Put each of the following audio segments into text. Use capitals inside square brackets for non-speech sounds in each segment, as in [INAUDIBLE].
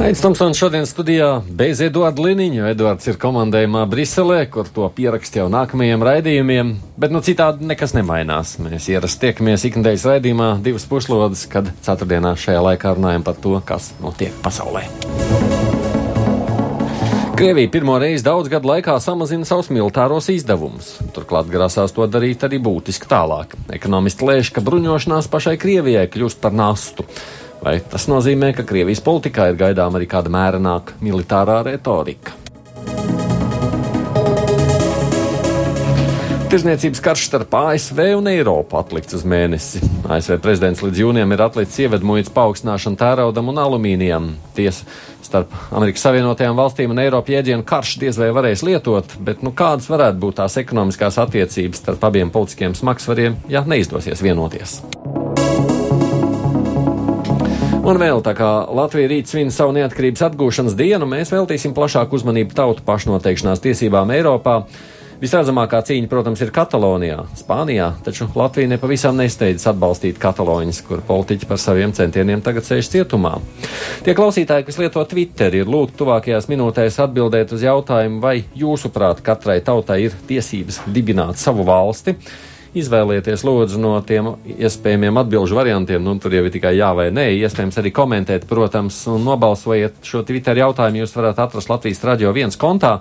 Aizsmeļamies Tomsons šodien studijā bez Eduarda Liniņa. Eduards ir komandējumā Briselē, kur to pierakst jau nākamajiem raidījumiem. Bet nu citādi nekas nemainās. Mēs ierasti tiekamies ikdienas raidījumā divas puslodes, kad ceturtdienā šajā laikā runājam par to, kas notiek pasaulē. Krievija pirmo reizi daudz gadu laikā samazina savus militāros izdevumus. Turklāt grasās to darīt arī būtiski tālāk. Ekonomisti lēš, ka bruņošanās pašai Krievijai kļūst par nastu. Vai tas nozīmē, ka Krievijas politikā ir gaidām arī kāda mērenāka militārā retorika? Tirzniecības karš starp ASV un Eiropu atlikts uz mēnesi. ASV prezidents līdz jūnijam ir atlicis ievedmuļas paaugstināšanu tēraudam un alumīnijam. Tiesa starp Amerikas Savienotajām valstīm un Eiropu jēdzienu karš diez vai varēs lietot, bet nu, kādas varētu būt tās ekonomiskās attiecības starp abiem politiskiem smagsvariem, ja neizdosies vienoties? Un vēl tā kā Latvija rīt svin savu neatkarības atgūšanas dienu, mēs veltīsim plašāku uzmanību tautu pašnoteikšanās tiesībām Eiropā. Visredzamākā cīņa, protams, ir Katalonijā, Spānijā, taču Latvija nepavisam nesteidzas atbalstīt katalāņus, kur politiķi par saviem centieniem tagad sēž cietumā. Tie klausītāji, kas lieto Twitter, ir lūgti tuvākajās minūtēs atbildēt uz jautājumu, vai jūsuprāt katrai tautai ir tiesības dibināt savu valsti. Izvēlieties, lūdzu, no tiem iespējamiem atbildžu variantiem. Nu, tur jau ir tikai jā vai nē. Iespējams, arī komentēt, protams, un nobalsojiet šo Twitter jautājumu. Jūs varat atrast Latvijas radio viens kontā.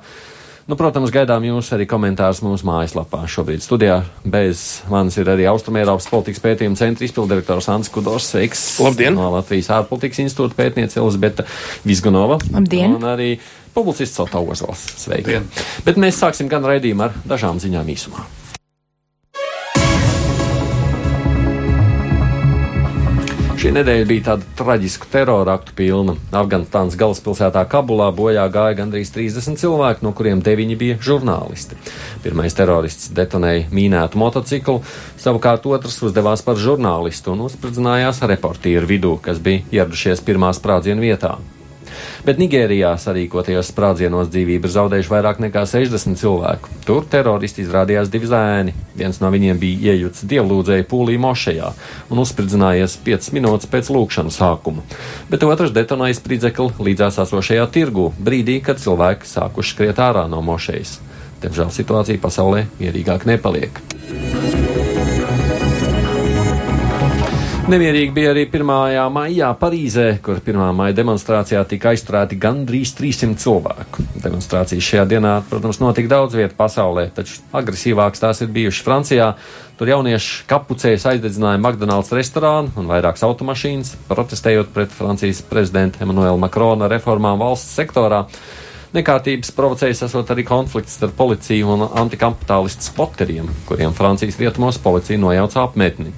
Nu, protams, gaidām jūs arī komentārus mūsu mājaslapā. Šobrīd studijā bez manis ir arī Austrumēropas politikas pētījuma centra izpildirektors Ants Kudors. Sveiks! Labdien! No Latvijas ārpolitikas institūta pētniece Elizabeta Vizgunova. Labdien! Un arī publicists Sota Ozols. Sveiki! Labdien. Bet mēs sāksim gan raidījumu ar dažām ziņām īsumā. Šī nedēļa bija tāda traģiska terora aktu pilna. Afganistānas galvaspilsētā Kabulā bojā gāja gandrīz 30 cilvēki, no kuriem 9 bija žurnālisti. Pirmais terorists detonēja mīnētu motociklu, savukārt otrs uzdevās par žurnālistu un uzspridzinājās reportieru vidū, kas bija ieradušies pirmā sprādziena vietā bet Nigērijā sarīkotajos sprādzienos dzīvību ir zaudējuši vairāk nekā 60 cilvēku. Tur teroristi izrādījās divi zēni. Viens no viņiem bija iejuts dievlūdzēju pūlī mošajā un uzspridzinājies 5 minūtes pēc lūkšanas sākuma, bet otrs detonēja spridzekli līdzās esošajā tirgu brīdī, kad cilvēki sākuši skriet ārā no mošejas. Diemžēl situācija pasaulē mierīgāk nepaliek. Nemierīgi bija arī 1. maijā Parīzē, kur 1. maija demonstrācijā tika aizturēti gandrīz 300 cilvēku. Demonstrācijas šajā dienā, protams, notika daudz vietu pasaulē, taču agresīvākas tās ir bijušas Francijā. Tur jaunieši kapucējas aizdedzināja McDonald's restorānu un vairākas automašīnas, protestējot pret Francijas prezidenta Emanuela Makrona reformām valsts sektorā. Nekārtības provocējis esot arī konflikts starp policiju un antikapitālistu spoteriem, kuriem Francijas rietumos policija nojauca apmetni.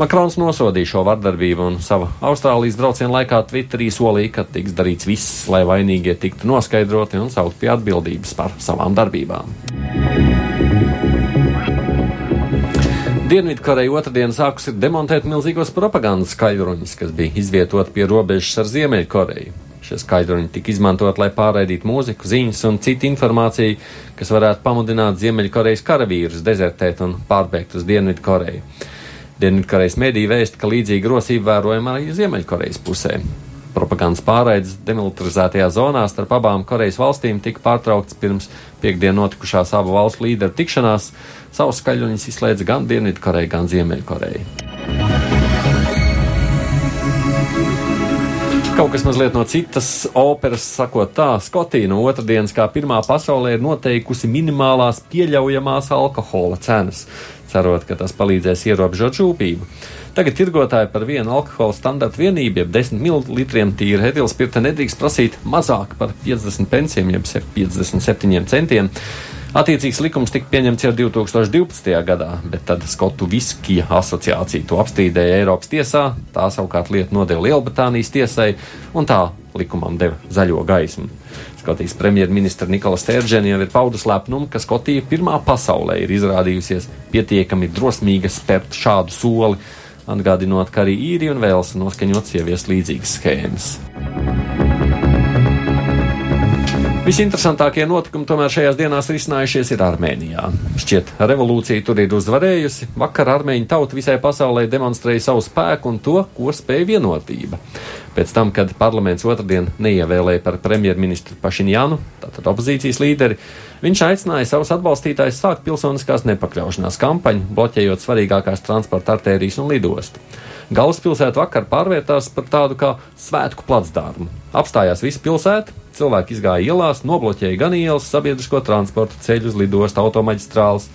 Makrons nosodīja šo vardarbību un savā Austrālijas brauciena laikā Twitterī solīja, ka tiks darīts viss, lai vainīgie tiktu noskaidroti un saukt pie atbildības par savām darbībām. Dienvidkoreja otrdien sākusi demontēt milzīgos propagandas skaļruņus, kas bija izvietoti pie robežas ar Ziemeļkoreju. Šie skaidruņi tika izmantot, lai pārraidītu mūziku, ziņas un citu informāciju, kas varētu pamudināt Ziemeļkorejas karavīrus dezertēt un pārbēgt uz Dienvidkoreju. Dienvidkorejas mediji vēsta, ka līdzīga rosība vērojama arī Ziemeļkorejas pusē. Propagandas pārraides demilitarizētajā zonā starp abām Korejas valstīm tika pārtraukts pirms piekdien notikušās abu valstu līderu tikšanās. Savus skaļuņus izslēdza gan Dienvidkoreja, gan Ziemeļkoreja. Kaut kas mazliet no citas operas, sakot tā, Skotija no otrdienas kā pirmā pasaulē ir noteikusi minimālās pieļaujamās alkohola cenas cerot, ka tas palīdzēs ierobežot šūpību. Tagad tirgotāji par vienu alkohola standarta vienību, jeb 10 ml tīra etilspirta nedrīkst prasīt mazāk par 50 pensiem, jeb 57 centiem. Attiecīgs likums tika pieņemts jau 2012. gadā, bet tad Skotu viskija asociācija to apstrīdēja Eiropas tiesā, tā savukārt lietu nodeva Lielbritānijas tiesai, un tā likumam deva zaļo gaismu. Skotijas premjerministra Nikola Stēržena jau ir paudus lepnumu, ka Skotija pirmā pasaulē ir izrādījusies pietiekami drosmīga spērt šādu soli, atgādinot, ka arī īri un vēlas noskaņots ievies līdzīgas schēmas. Visinteresantākie notikumi tomēr šajās dienās risinājušies ir Armēnijā. Šķiet, revolūcija tur ir uzvarējusi. Vakar armēņu tauta visai pasaulē demonstrēja savu spēku un to, ko spēja vienotība. Pēc tam, kad parlaments otrdien neievēlēja par premjerministru Pašiņānu, tātad opozīcijas līderi, viņš aicināja savus atbalstītājus sākt pilsoniskās nepakļaušanās kampaņu, bloķējot svarīgākās transporta artērijas un lidostu. Galvaspilsēta vakar pārvērtās par tādu kā svētku placdārmu. Apstājās visa pilsēta, cilvēki izgāja ielās, nobloķēja gan ielas, sabiedrisko transportu, ceļus, lidostu, automaģistrāles,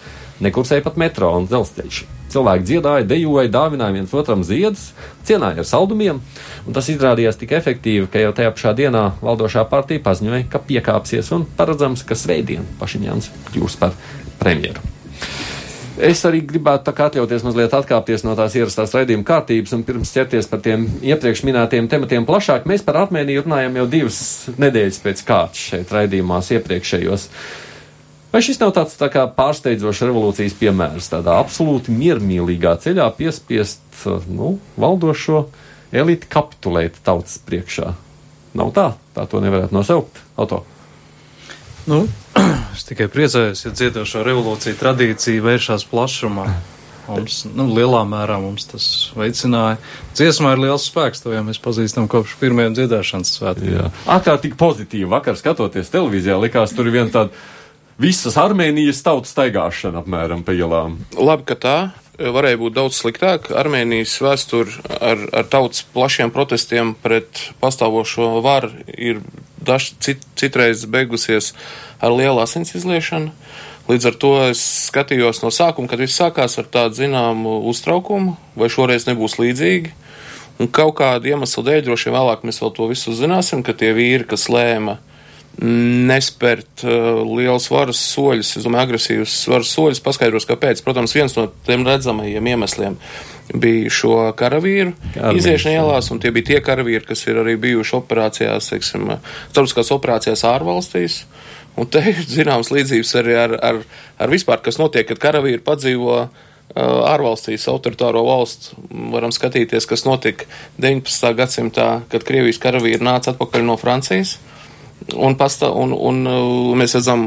nekursēja pat metro un dzelzceļš. Cilvēki dziedāja, dejoja, dāvināja viens otram ziedus, cienāja ar saldumiem, un tas izrādījās tik efektīvi, ka jau tajā pašā dienā valdošā partija paziņoja, ka piekāpsies un paredzams, ka svētdien Pašiņāns kļūs par premjeru. Es arī gribētu atļauties mazliet atkāpties no tās ierastās raidījuma kārtības un pirms ķerties par tiem iepriekš minētiem tematiem plašāk. Mēs par Armēniju runājam jau divas nedēļas pēc kārtas šeit raidījumās iepriekšējos. Vai šis nav tāds tā pārsteidzošs revolūcijas piemērs, tādā absolūti miermīlīgā ceļā piespiest nu, valdošo eliti kapitulēt tautas priekšā? Nav tā, tā to nevarētu nosaukt. Auto. Nu, [CLEARS THROAT] Es tikai priecājos, ja dziedošā revolūcija tradīcija vēršas plašumā. Mums, nu, lielā mērā mums tas veicināja. Dziesmā ir liels spēks, to jau mēs pazīstam kopš pirmajiem dziedāšanas svētkiem. Ārkārtīgi pozitīvi. Vakar skatoties televīzijā, likās tur ir viena tāda visas Armēnijas tautas staigāšana apmēram pa ielām. Labi, ka tā. Varēja būt daudz sliktāk. Armēnijas vēsture ar, ar tautas plašiem protestiem pret pastāvošo varu ir daž, cit, citreiz beigusies ar lielu asins izliešanu. Līdz ar to es skatījos no sākuma, kad viss sākās ar tādu zināmu uztraukumu, vai šoreiz nebūs līdzīgi. Un kaut kādu iemeslu dēļ, droši vien vēlāk mēs vēl to visu zināsim, ka tie vīri, kas lēma nespērt uh, liels varas soļus, es domāju, agresīvus varas soļus, paskaidros, kāpēc. Protams, viens no tiem redzamajiem iemesliem bija šo karavīru iziešana ielās, un tie bija tie karavīri, kas ir arī bijuši operācijās, teiksim, starptautiskās operācijās ārvalstīs. Un te ir zināms līdzības arī ar, ar, ar vispār, kas notiek, kad karavīri padzīvo uh, ārvalstīs autoritāro valstu. Varam skatīties, kas notika 19. gadsimtā, kad Krievijas karavīri nāca atpakaļ no Francijas. Un, pasta, un, un mēs redzam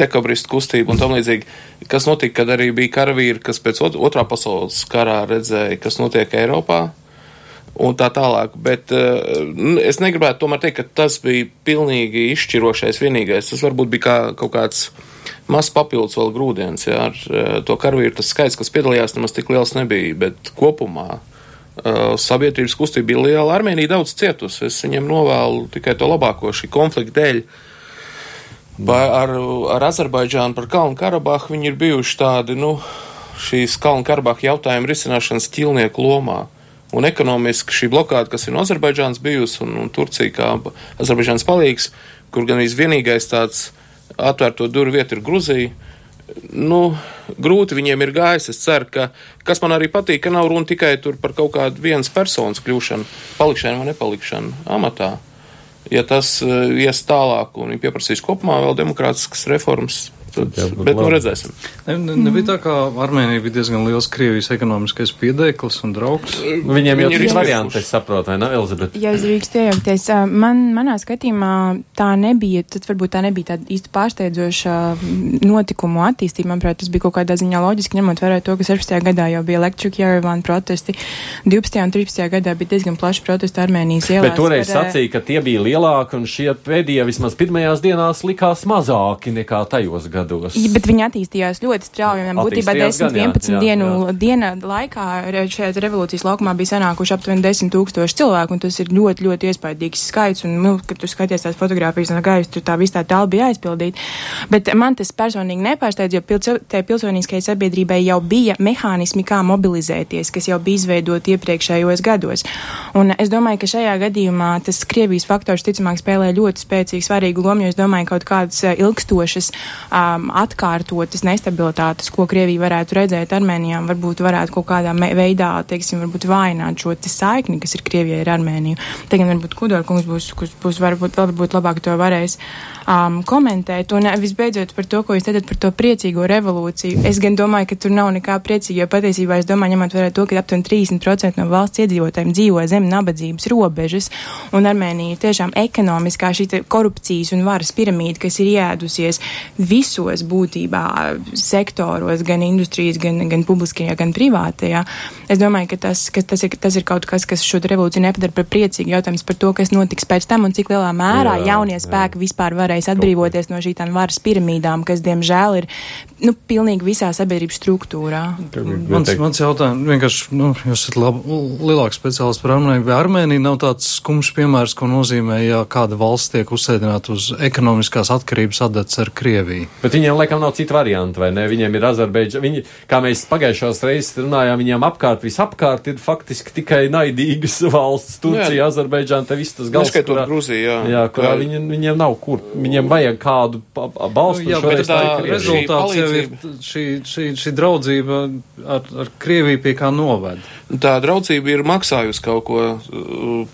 dekabristu kustību un tam līdzīgi, kas notika, kad arī bija karavīri, kas pēc otrā pasaules karā redzēja, kas notiek Eiropā un tā tālāk. Bet uh, es negribētu tomēr teikt, ka tas bija pilnīgi izšķirošais vienīgais. Tas varbūt bija kā kaut kāds mazs papildus vēl grūdienis. Jā, ar uh, to karavīru tas skaits, kas piedalījās, nemaz tik liels nebija, bet kopumā. Uh, sabiedrības kustība bija liela. Armēnija daudz cietusi. Es viņiem novēlu tikai to labāko šī konflikta dēļ. Vai ar, ar Azerbaidžānu par Kalnu Karabahu viņi ir bijuši tādi, nu, šīs Kalnu Karabahu jautājumu risināšanas ķilnieku lomā. Un ekonomiski šī blokāda, kas ir no Azerbaidžānas bijusi un, un Turcija kā Azerbaidžānas palīgs, kur gan vienīgais tāds atvērto durvju vieta ir Gruzija. Nu, grūti viņiem ir gājis. Es ceru, ka, kas man arī patīk, ka nav runa tikai par kaut kādu vienas personas kļūšanu, palikšanu vai nepalikšanu amatā. Ja tas uh, ies tālāk un viņi pieprasīs kopumā vēl demokrātiskas reformas, Tad, jā, bet nu redzēsim. Ne, ne, nebija tā, ka Armēnija bija diezgan liels Krievijas ekonomiskais piedēklis un draugs. Viņiem jau ir varianti, es saprotu, vai ne, Elizabete? Ja es drīkstu iejaukties, man, manā skatījumā tā nebija, tad varbūt tā nebija tāda īsti pārsteidzoša notikumu attīstība. Manuprāt, tas bija kaut kādā ziņā loģiski, ņemot vērā to, ka 16. gadā jau bija Electric Yerevan protesti, 12. un 13. gadā bija diezgan plaši protesti Armēnijas ielās. Bet toreiz par, sacīja, ka tie bija lielāki un šie pēdējie vismaz pirmajās dienās likās mazāki nekā tajos gados gados. Ja, bet viņi attīstījās ļoti strauji. Būtībā 10-11 dienu jā. diena laikā šajā revolūcijas laukumā bija sanākuši aptuveni 10 tūkstoši cilvēku, un tas ir ļoti, ļoti iespaidīgs skaits. Un, nu, kad tu skaties tās fotogrāfijas no gaisa, tur tā viss tā telpa bija aizpildīta. Bet man tas personīgi nepārsteidz, jo pilso, tai pilsoniskajai sabiedrībai jau bija mehānismi, kā mobilizēties, kas jau bija izveidoti iepriekšējos gados. Un es domāju, ka šajā gadījumā tas Krievijas faktors, ticamāk, spēlē ļoti spēcīgu, svarīgu lomu, jo es domāju, ka kaut kādas ilgstošas uh, um, atkārtotas nestabilitātes, ko Krievija varētu redzēt Armēnijā, varbūt varētu kaut kādā veidā, teiksim, varbūt vājināt šo saikni, kas ir Krievijai ar Armēniju. Tagad varbūt Kudorkungs būs, būs, būs varbūt, varbūt labāk to varēs um, komentēt. Un visbeidzot par to, ko jūs teicat par to priecīgo revolūciju. Es gan domāju, ka tur nav nekā priecīga, jo patiesībā es domāju, ņemot vērā to, ka aptuveni 30% no valsts iedzīvotājiem dzīvo zem nabadzības robežas, un Armēnija tiešām ekonomiskā šī korupcijas un varas piramīda, kas ir iēdusies visos būtībā sektoros, gan industrijas, gan, gan publiskajā, gan privātajā. Es domāju, ka tas, ka tas, ir, tas ir kaut kas, kas šo revolūciju nepadara par priecīgu jautājums par to, kas notiks pēc tam un cik lielā mērā jā, jaunie spēki jā. vispār varēs atbrīvoties no šīm varas piramīdām, kas, diemžēl, ir nu, pilnīgi visā sabiedrības struktūrā. Mans, mans jautājums vienkārši, nu, jūs esat lab, lielāks speciālists par Armēniju, vai Armēnija nav tāds skumjš piemērs, ko nozīmē, ja kāda valsts tiek uzsēdināta uz ekonomiskās atkarības adats ar Krieviju? Bet viņiem laikam nav cita varianta, vai ne? Viņiem ir Azerbeidža, viņi, kā mēs pagājušās reizes runājām, viņiem apkārt, visapkārt ir faktiski tikai naidīgas [LAUGHS] valsts, Turcija, Azerbeidžāna, te viss tas galds. Neskaitot Gruziju, jā. Jā, kurā kā... viņiem, viņiem nav kur, viņiem vajag kādu balstu. Nu, jā, bet tā, tā rezultāts jau ir šī, šī, šī draudzība ar, ar Krieviju pie kā noved. Tā draudzība ir maksājusi kaut ko,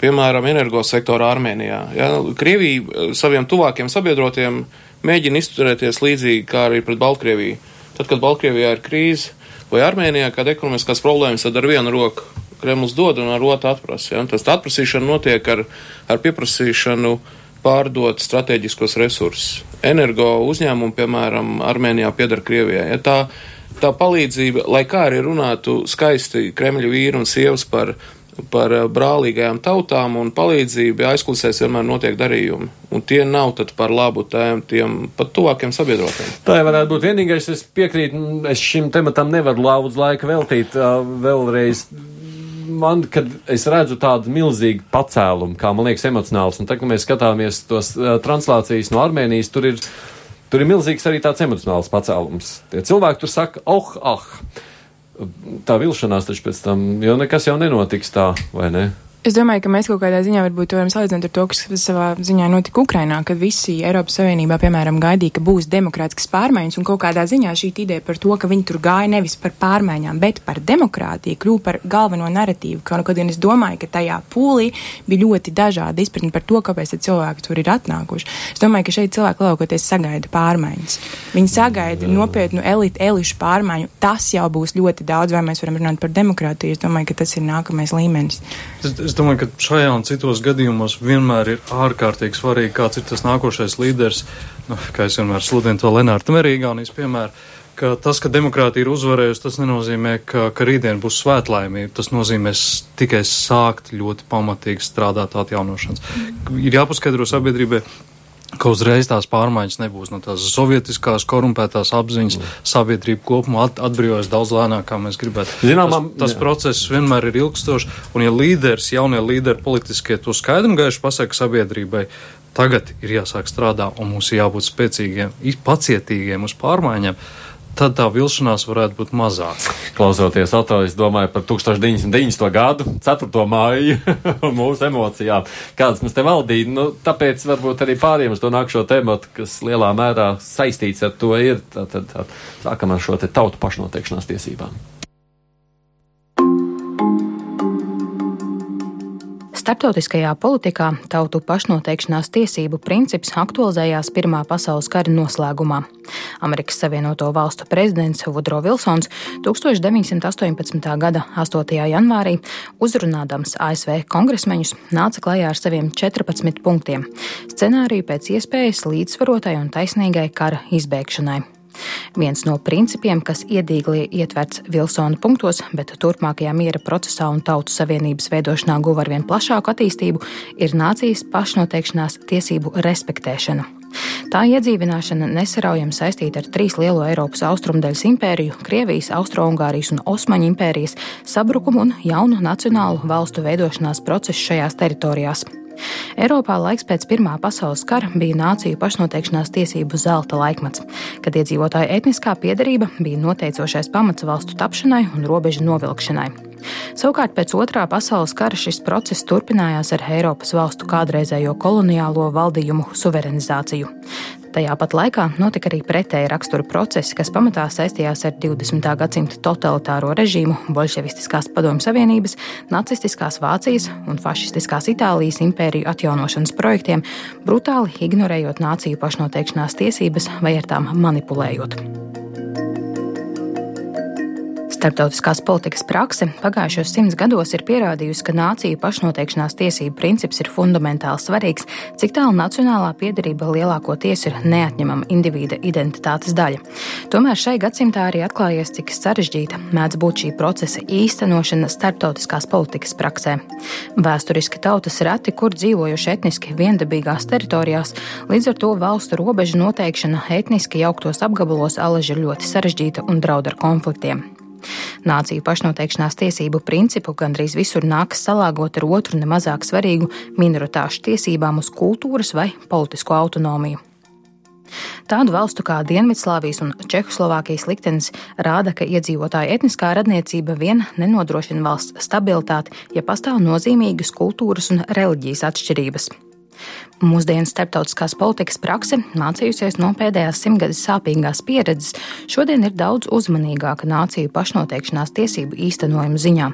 piemēram, energosektorā Armēnijā. Ja? Krievija saviem tuvākiem sabiedrotiem mēģina izturēties līdzīgi kā arī pret Baltkrieviju. Tad, kad Baltkrievijā ir krīze vai Armēnijā, kad ekonomiskās problēmas, tad ar vienu roku Kremlis dod un ar otru atprasa. Ja? Tas atprasīšana notiek ar, ar pieprasīšanu pārdot strateģiskos resursus. Energo uzņēmumi, piemēram, Armēnijā piedara Krievijai. Ja? Tā, tā palīdzība, lai kā arī runātu skaisti Kremļa vīri un sievas par par eh, brālīgajām tautām un palīdzību aizkulisēs vienmēr notiek darījumi. Un tie nav tad par labu tiem, tiem pat tuvākiem sabiedrotiem. Tā jau varētu būt vienīgais, es piekrītu, es šim tematam nevaru daudz laika veltīt vēlreiz. Man, kad es redzu tādu milzīgu pacēlumu, kā man liekas, emocionāls, un tagad, kad mēs skatāmies tos uh, translācijas no Armēnijas, tur ir, tur ir milzīgs arī tāds emocionāls pacēlums. Tie cilvēki tur saka, oh, ah! Tā vilšanās taču pēc tam, jo nekas jau nenotiks tā, vai ne? Es domāju, ka mēs kaut kādā ziņā varbūt varam salīdzināt ar to, kas savā ziņā notika Ukrainā, kad visi Eiropas Savienībā, piemēram, gaidīja, ka būs demokrātiskas pārmaiņas, un kaut kādā ziņā šī ideja par to, ka viņi tur gāja nevis par pārmaiņām, bet par demokrātiju, kļuva par galveno narratīvu. Kaut gan es domāju, ka tajā pūlī bija ļoti dažādi izpratni par to, kāpēc cilvēki tur ir atnākuši. Es domāju, ka šeit cilvēki lielākoties sagaida pārmaiņas. Viņi sagaida nopietnu elitu, elišu pārmaiņu. Tas jau būs ļoti daudz, vai mēs varam runāt par demokrātiju. Es domāju, ka tas ir nākamais līmenis. Es, es Es domāju, ka šajā un citos gadījumos vienmēr ir ārkārtīgi svarīgi, kāds ir tas nākošais līderis. Nu, kā es vienmēr sludinu to Lenārtu Merīgānijas piemēru, ka tas, ka demokrātija ir uzvarējusi, tas nenozīmē, ka, ka rītdien būs svētlaimība. Tas nozīmē tikai sākt ļoti pamatīgi strādāt atjaunošanas. Ir jāpaskaidro sabiedrībai, ka uzreiz tās pārmaiņas nebūs no tās sovietiskās korumpētās apziņas mm. sabiedrība kopumā at, atbrīvojas daudz lēnāk, kā mēs gribētu. Zinām, tas, tas process vienmēr ir ilgstošs, un ja līderis, jaunie līderi politiskie to skaidri un gaiši pasaka sabiedrībai, tagad ir jāsāk strādāt, un mums ir jābūt spēcīgiem, pacietīgiem uz pārmaiņām tad tā vilšanās varētu būt mazāka. Klausoties Oto, es domāju par 1990. gadu, 4. māju [LAUGHS] un mūsu emocijām, kādas mums te valdīja. Nu, tāpēc varbūt arī pāriem uz to nākšo tematu, kas lielā mērā saistīts ar to ir, tad, tad, tad sākam ar šo tautu pašnoteikšanās tiesībām. Startautiskajā politikā tautu pašnoteikšanās tiesību princips aktualizējās Pirmā pasaules kara noslēgumā. Amerikas Savienoto Valstu prezidents Vudro Vilsons 1918. gada 8. janvārī uzrunādams ASV kongresmeņus nāca klajā ar saviem 14 punktiem - scenāriju pēc iespējas līdzsvarotai un taisnīgai kara izbēgšanai. Viens no principiem, kas iedīgli ietverts Vilsona punktos, bet turpmākajā miera procesā un tautu savienības veidošanā guva arvien plašāku attīstību, ir nācijas pašnoteikšanās tiesību respektēšana. Tā iedzīvināšana nesaraujami saistīta ar trīs lielo Eiropas austrumdaļas impēriju - Krievijas, Austro-Ungārijas un Osmaņu impērijas sabrukumu un jaunu nacionālu valstu veidošanās procesu šajās teritorijās. Eiropā laiks pēc Pirmā pasaules kara bija nāciju pašnoteikšanās tiesību zelta laikmets, kad iedzīvotāju etniskā piedarība bija noteicošais pamats valstu tapšanai un robežu novilkšanai. Savukārt pēc otrā pasaules kara šis process turpinājās ar Eiropas valstu kādreizējo koloniālo valdījumu suverenizāciju. Tajā pat laikā notika arī pretēji rakstura procesi, kas pamatā saistījās ar 20. gadsimta totalitāro režīmu, bolševistiskās padomju savienības, nacistiskās Vācijas un fašistiskās Itālijas impēriju atjaunošanas projektiem, brutāli ignorējot nāciju pašnoteikšanās tiesības vai ar tām manipulējot. Startautiskās politikas prakse pagājušos simts gados ir pierādījusi, ka nāciju pašnoteikšanās tiesību princips ir fundamentāli svarīgs, cik tālu nacionālā piedarība lielākoties ir neatņemama individa identitātes daļa. Tomēr šai gadsimtā arī atklājies, cik sarežģīta mēdz būt šī procesa īstenošana startautiskās politikas praksē. Vēsturiski tautas reti, kur dzīvojuši etniski viendabīgās teritorijās, līdz ar to valstu robežu noteikšana etniski jauktos apgabalos alaži ir ļoti sarežģīta un draud ar konfliktiem. Nāciju pašnoteikšanās tiesību principu gandrīz visur nākas salāgot ar otru nemazāk svarīgu minoritāšu tiesībām uz kultūras vai politisko autonomiju. Tādu valstu kā Dienvidslāvijas un Čehoslovākijas liktenis rāda, ka iedzīvotāju etniskā radniecība vien nenodrošina valsts stabilitāti, ja pastāv nozīmīgas kultūras un reliģijas atšķirības. Mūsdienu starptautiskās politikas prakse, mācījusies no pēdējās simtgades sāpīgās pieredzes, šodien ir daudz uzmanīgāka nāciju pašnoteikšanās tiesību īstenojumu ziņā,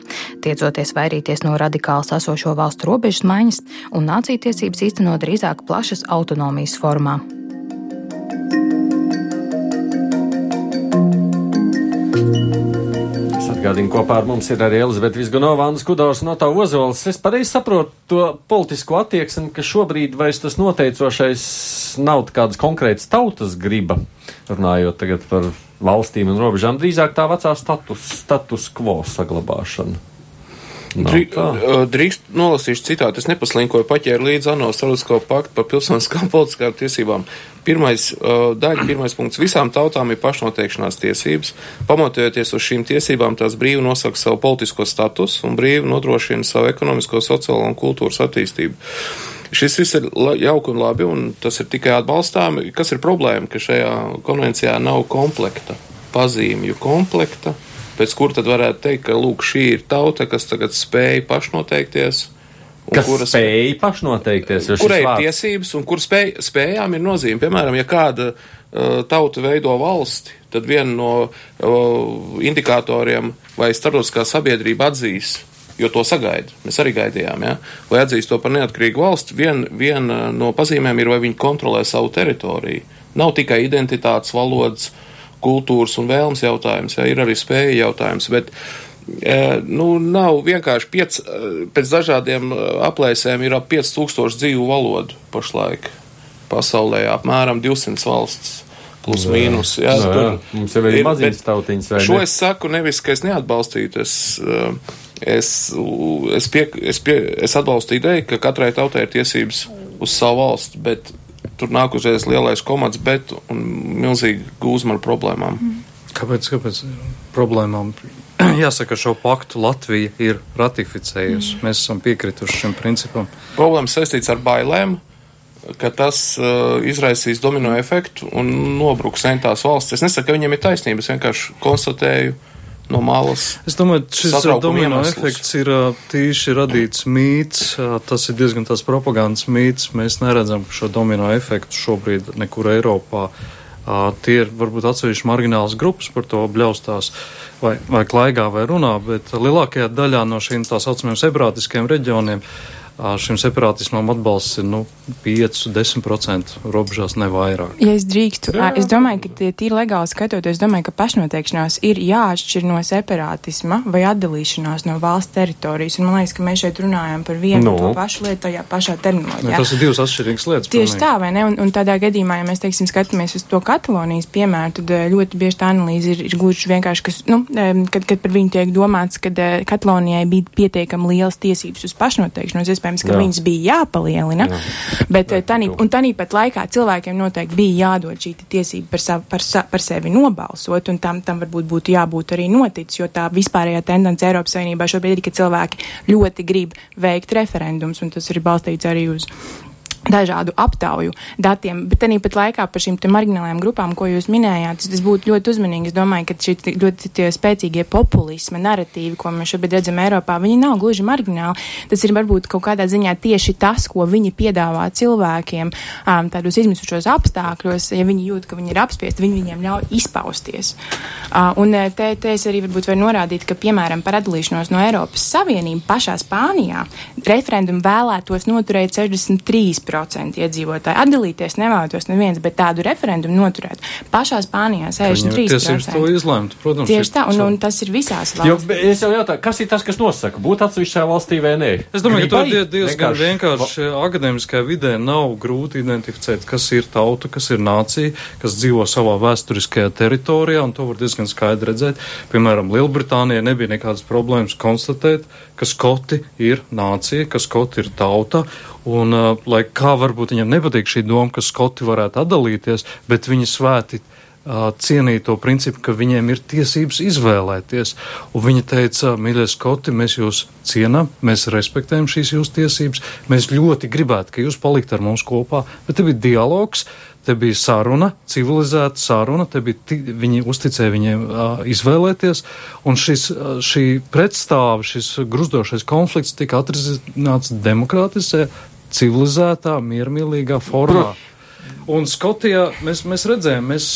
tiecoties vairīties no radikāli esošo valstu robežas maiņas un nāciju tiesības īstenot drīzāk plašas autonomijas formā. Atgādini, kopā ar mums ir arī Elizabete Vizgunova, Andris Kudors no tā Ozols. Es pareizi saprotu to politisko attieksmi, ka šobrīd vairs tas noteicošais nav kādas konkrētas tautas griba, runājot tagad par valstīm un robežām, drīzāk tā vecā status, status quo saglabāšana. Drī, drīkst nolasīšu citātu. Es nepaslinkoju paķēru līdzi ANO starptautisko paktu par pilsoniskām [LAUGHS] politiskām tiesībām. Pirmais uh, daļa, pirmais punkts. Visām tautām ir pašnoteikšanās tiesības. Pamatojoties uz šīm tiesībām, tās brīvi nosaka savu politisko statusu un brīvi nodrošina savu ekonomisko, sociālo un kultūras attīstību. Šis viss ir jauki un labi, un tas ir tikai atbalstām. Kas ir problēma, ka šajā konvencijā nav komplekta, pazīmju komplekta, pēc kur tad varētu teikt, ka lūk, šī ir tauta, kas tagad spēja pašnoteikties. Kas kuras spēja pašnoteikties, kurai ir tiesības un kur spēj, spējām ir nozīme. Piemēram, ja kāda uh, tauta veido valsti, tad viena no uh, indikatoriem vai starptautiskā sabiedrība atzīs, jo to sagaida. Mēs arī gaidījām, ja? vai atzīst to par neatkarīgu valsti. Viena vien no pazīmēm ir, vai viņi kontrolē savu teritoriju. Nav tikai identitātes, valodas, uh, kultūras un vēlmes jautājums, jā, ir arī spēja jautājums, bet e, nu, nav vienkārši piec, e, pēc dažādiem e, aplēsēm ir ap 5000 dzīvu valodu pašlaik pasaulē, apmēram 200 valsts. Plus jā, mīnus. Jā, jā, jā. Mums jau ir mazītas tautiņas. Šo ne? es saku nevis, ka es neatbalstītu. Es, es, es, pie, es, pie, es atbalstu ideju, ka katrai tautai ir tiesības uz savu valsti, bet tur nāk uzreiz lielais komats, bet un milzīgi gūzma ar problēmām. Kāpēc, kāpēc problēmām? [CLEARS THROAT] Jāsaka, šo paktu Latvija ir ratificējusi. Mm. Mēs esam piekrituši šim principam. Problēmas saistīts ar bailēm, ka tas uh, izraisīs domino efektu un nobruks entās valsts. Es nesaku, ka viņiem ir taisnība, es vienkārši konstatēju no malas. Es domāju, šis domino iemesls. efekts ir tīši radīts mīts, tas ir diezgan tās propagandas mīts. Mēs neredzam šo domino efektu šobrīd nekur Eiropā. Tie ir varbūt atsevišķi marginālas grupas par to bļaustās vai, vai klaigā vai runā, bet lielākajā daļā no šīm tā saucamajiem separātiskiem reģioniem uh, šim separātismam atbalsts ir nu, 5-10% robežās, ne vairāk. Ja es drīkstu, jā, es domāju, ka tie tīri legāli skatoties, es domāju, ka pašnoteikšanās ir jāatšķir no separātisma vai atdalīšanās no valsts teritorijas. Un man liekas, ka mēs šeit runājam par vienu no. to pašu lietu tajā pašā terminoloģijā. Tas ir divas atšķirīgas lietas. Tieši pilnīgi. tā, vai ne? Un, un tādā gadījumā, ja mēs, teiksim, skatāmies uz to Katalonijas piemēru, tad ļoti bieži tā analīze ir, ir gluži vienkārši, kas, nu, kad, kad par viņu tiek domāts, ka Katalonijai bija pietiekami liels tiesības uz pašnoteikšanos, iespējams, ka Jā. viņas bija jāpalielina, Jā. bet eh, tanī, un tāpat laikā cilvēkiem noteikti bija jādod šī tiesība par, savu, par, par sevi nobalsot, un tam, tam varbūt būtu jābūt arī noticis, jo tā vispārējā tendence Eiropas Savienībā šobrīd ir, ka cilvēki ļoti grib veikt referendums, un tas ir balstīts arī uz dažādu aptauju datiem, bet arī pat laikā par šīm marginālajām grupām, ko jūs minējāt, tas būtu ļoti uzmanīgi. Es domāju, ka šie ļoti spēcīgie populisma narratīvi, ko mēs šobrīd redzam Eiropā, viņi nav gluži margināli. Tas ir varbūt kaut kādā ziņā tieši tas, ko viņi piedāvā cilvēkiem um, tādos izmisušos apstākļos, ja viņi jūt, ka viņi ir apspiesti, viņi viņiem ļauj izpausties. Uh, un te, te es arī varbūt varu norādīt, ka, piemēram, par atdalīšanos no Eiropas Savienību pašā Spānijā referendumu vēlētos noturēt 63%. 10% iedzīvotāji. Atdalīties nevēlētos neviens, bet tādu referendumu noturēt. Pašā Spānijā 63%. Tiesības to izlemt, protams. Tieši tā, un, un tas ir visās valstīs. Jo, es jau jautāju, kas ir tas, kas nosaka, būt atsevišķā valstī vai nē? Es domāju, ka to ir diezgan vienkārši akadēmiskajā vidē nav grūti identificēt, kas ir tauta, kas ir nācija, kas dzīvo savā vēsturiskajā teritorijā, un to var diezgan skaidri redzēt. Piemēram, Lielbritānijā nebija nekādas problēmas konstatēt, ka skoti ir nācija, ka skoti ir tauta, Un, uh, lai kā varbūt viņam nepatīk šī doma, ka skoti varētu atdalīties, bet viņi svēti uh, cienīja to principu, ka viņiem ir tiesības izvēlēties. Un viņi teica, mīļie skoti, mēs jūs cienām, mēs respektējam šīs jūsu tiesības, mēs ļoti gribētu, ka jūs palikt ar mums kopā, bet te bija dialogs. Te bija saruna, civilizēta saruna, te bija viņi uzticēja viņiem uh, izvēlēties, un šis, uh, šī pretstāve, šis gruzdošais konflikts tika atrisināts demokrātisē, civilizētā, miermīlīgā formā. Bro. Un Skotijā mēs, mēs redzējām, mēs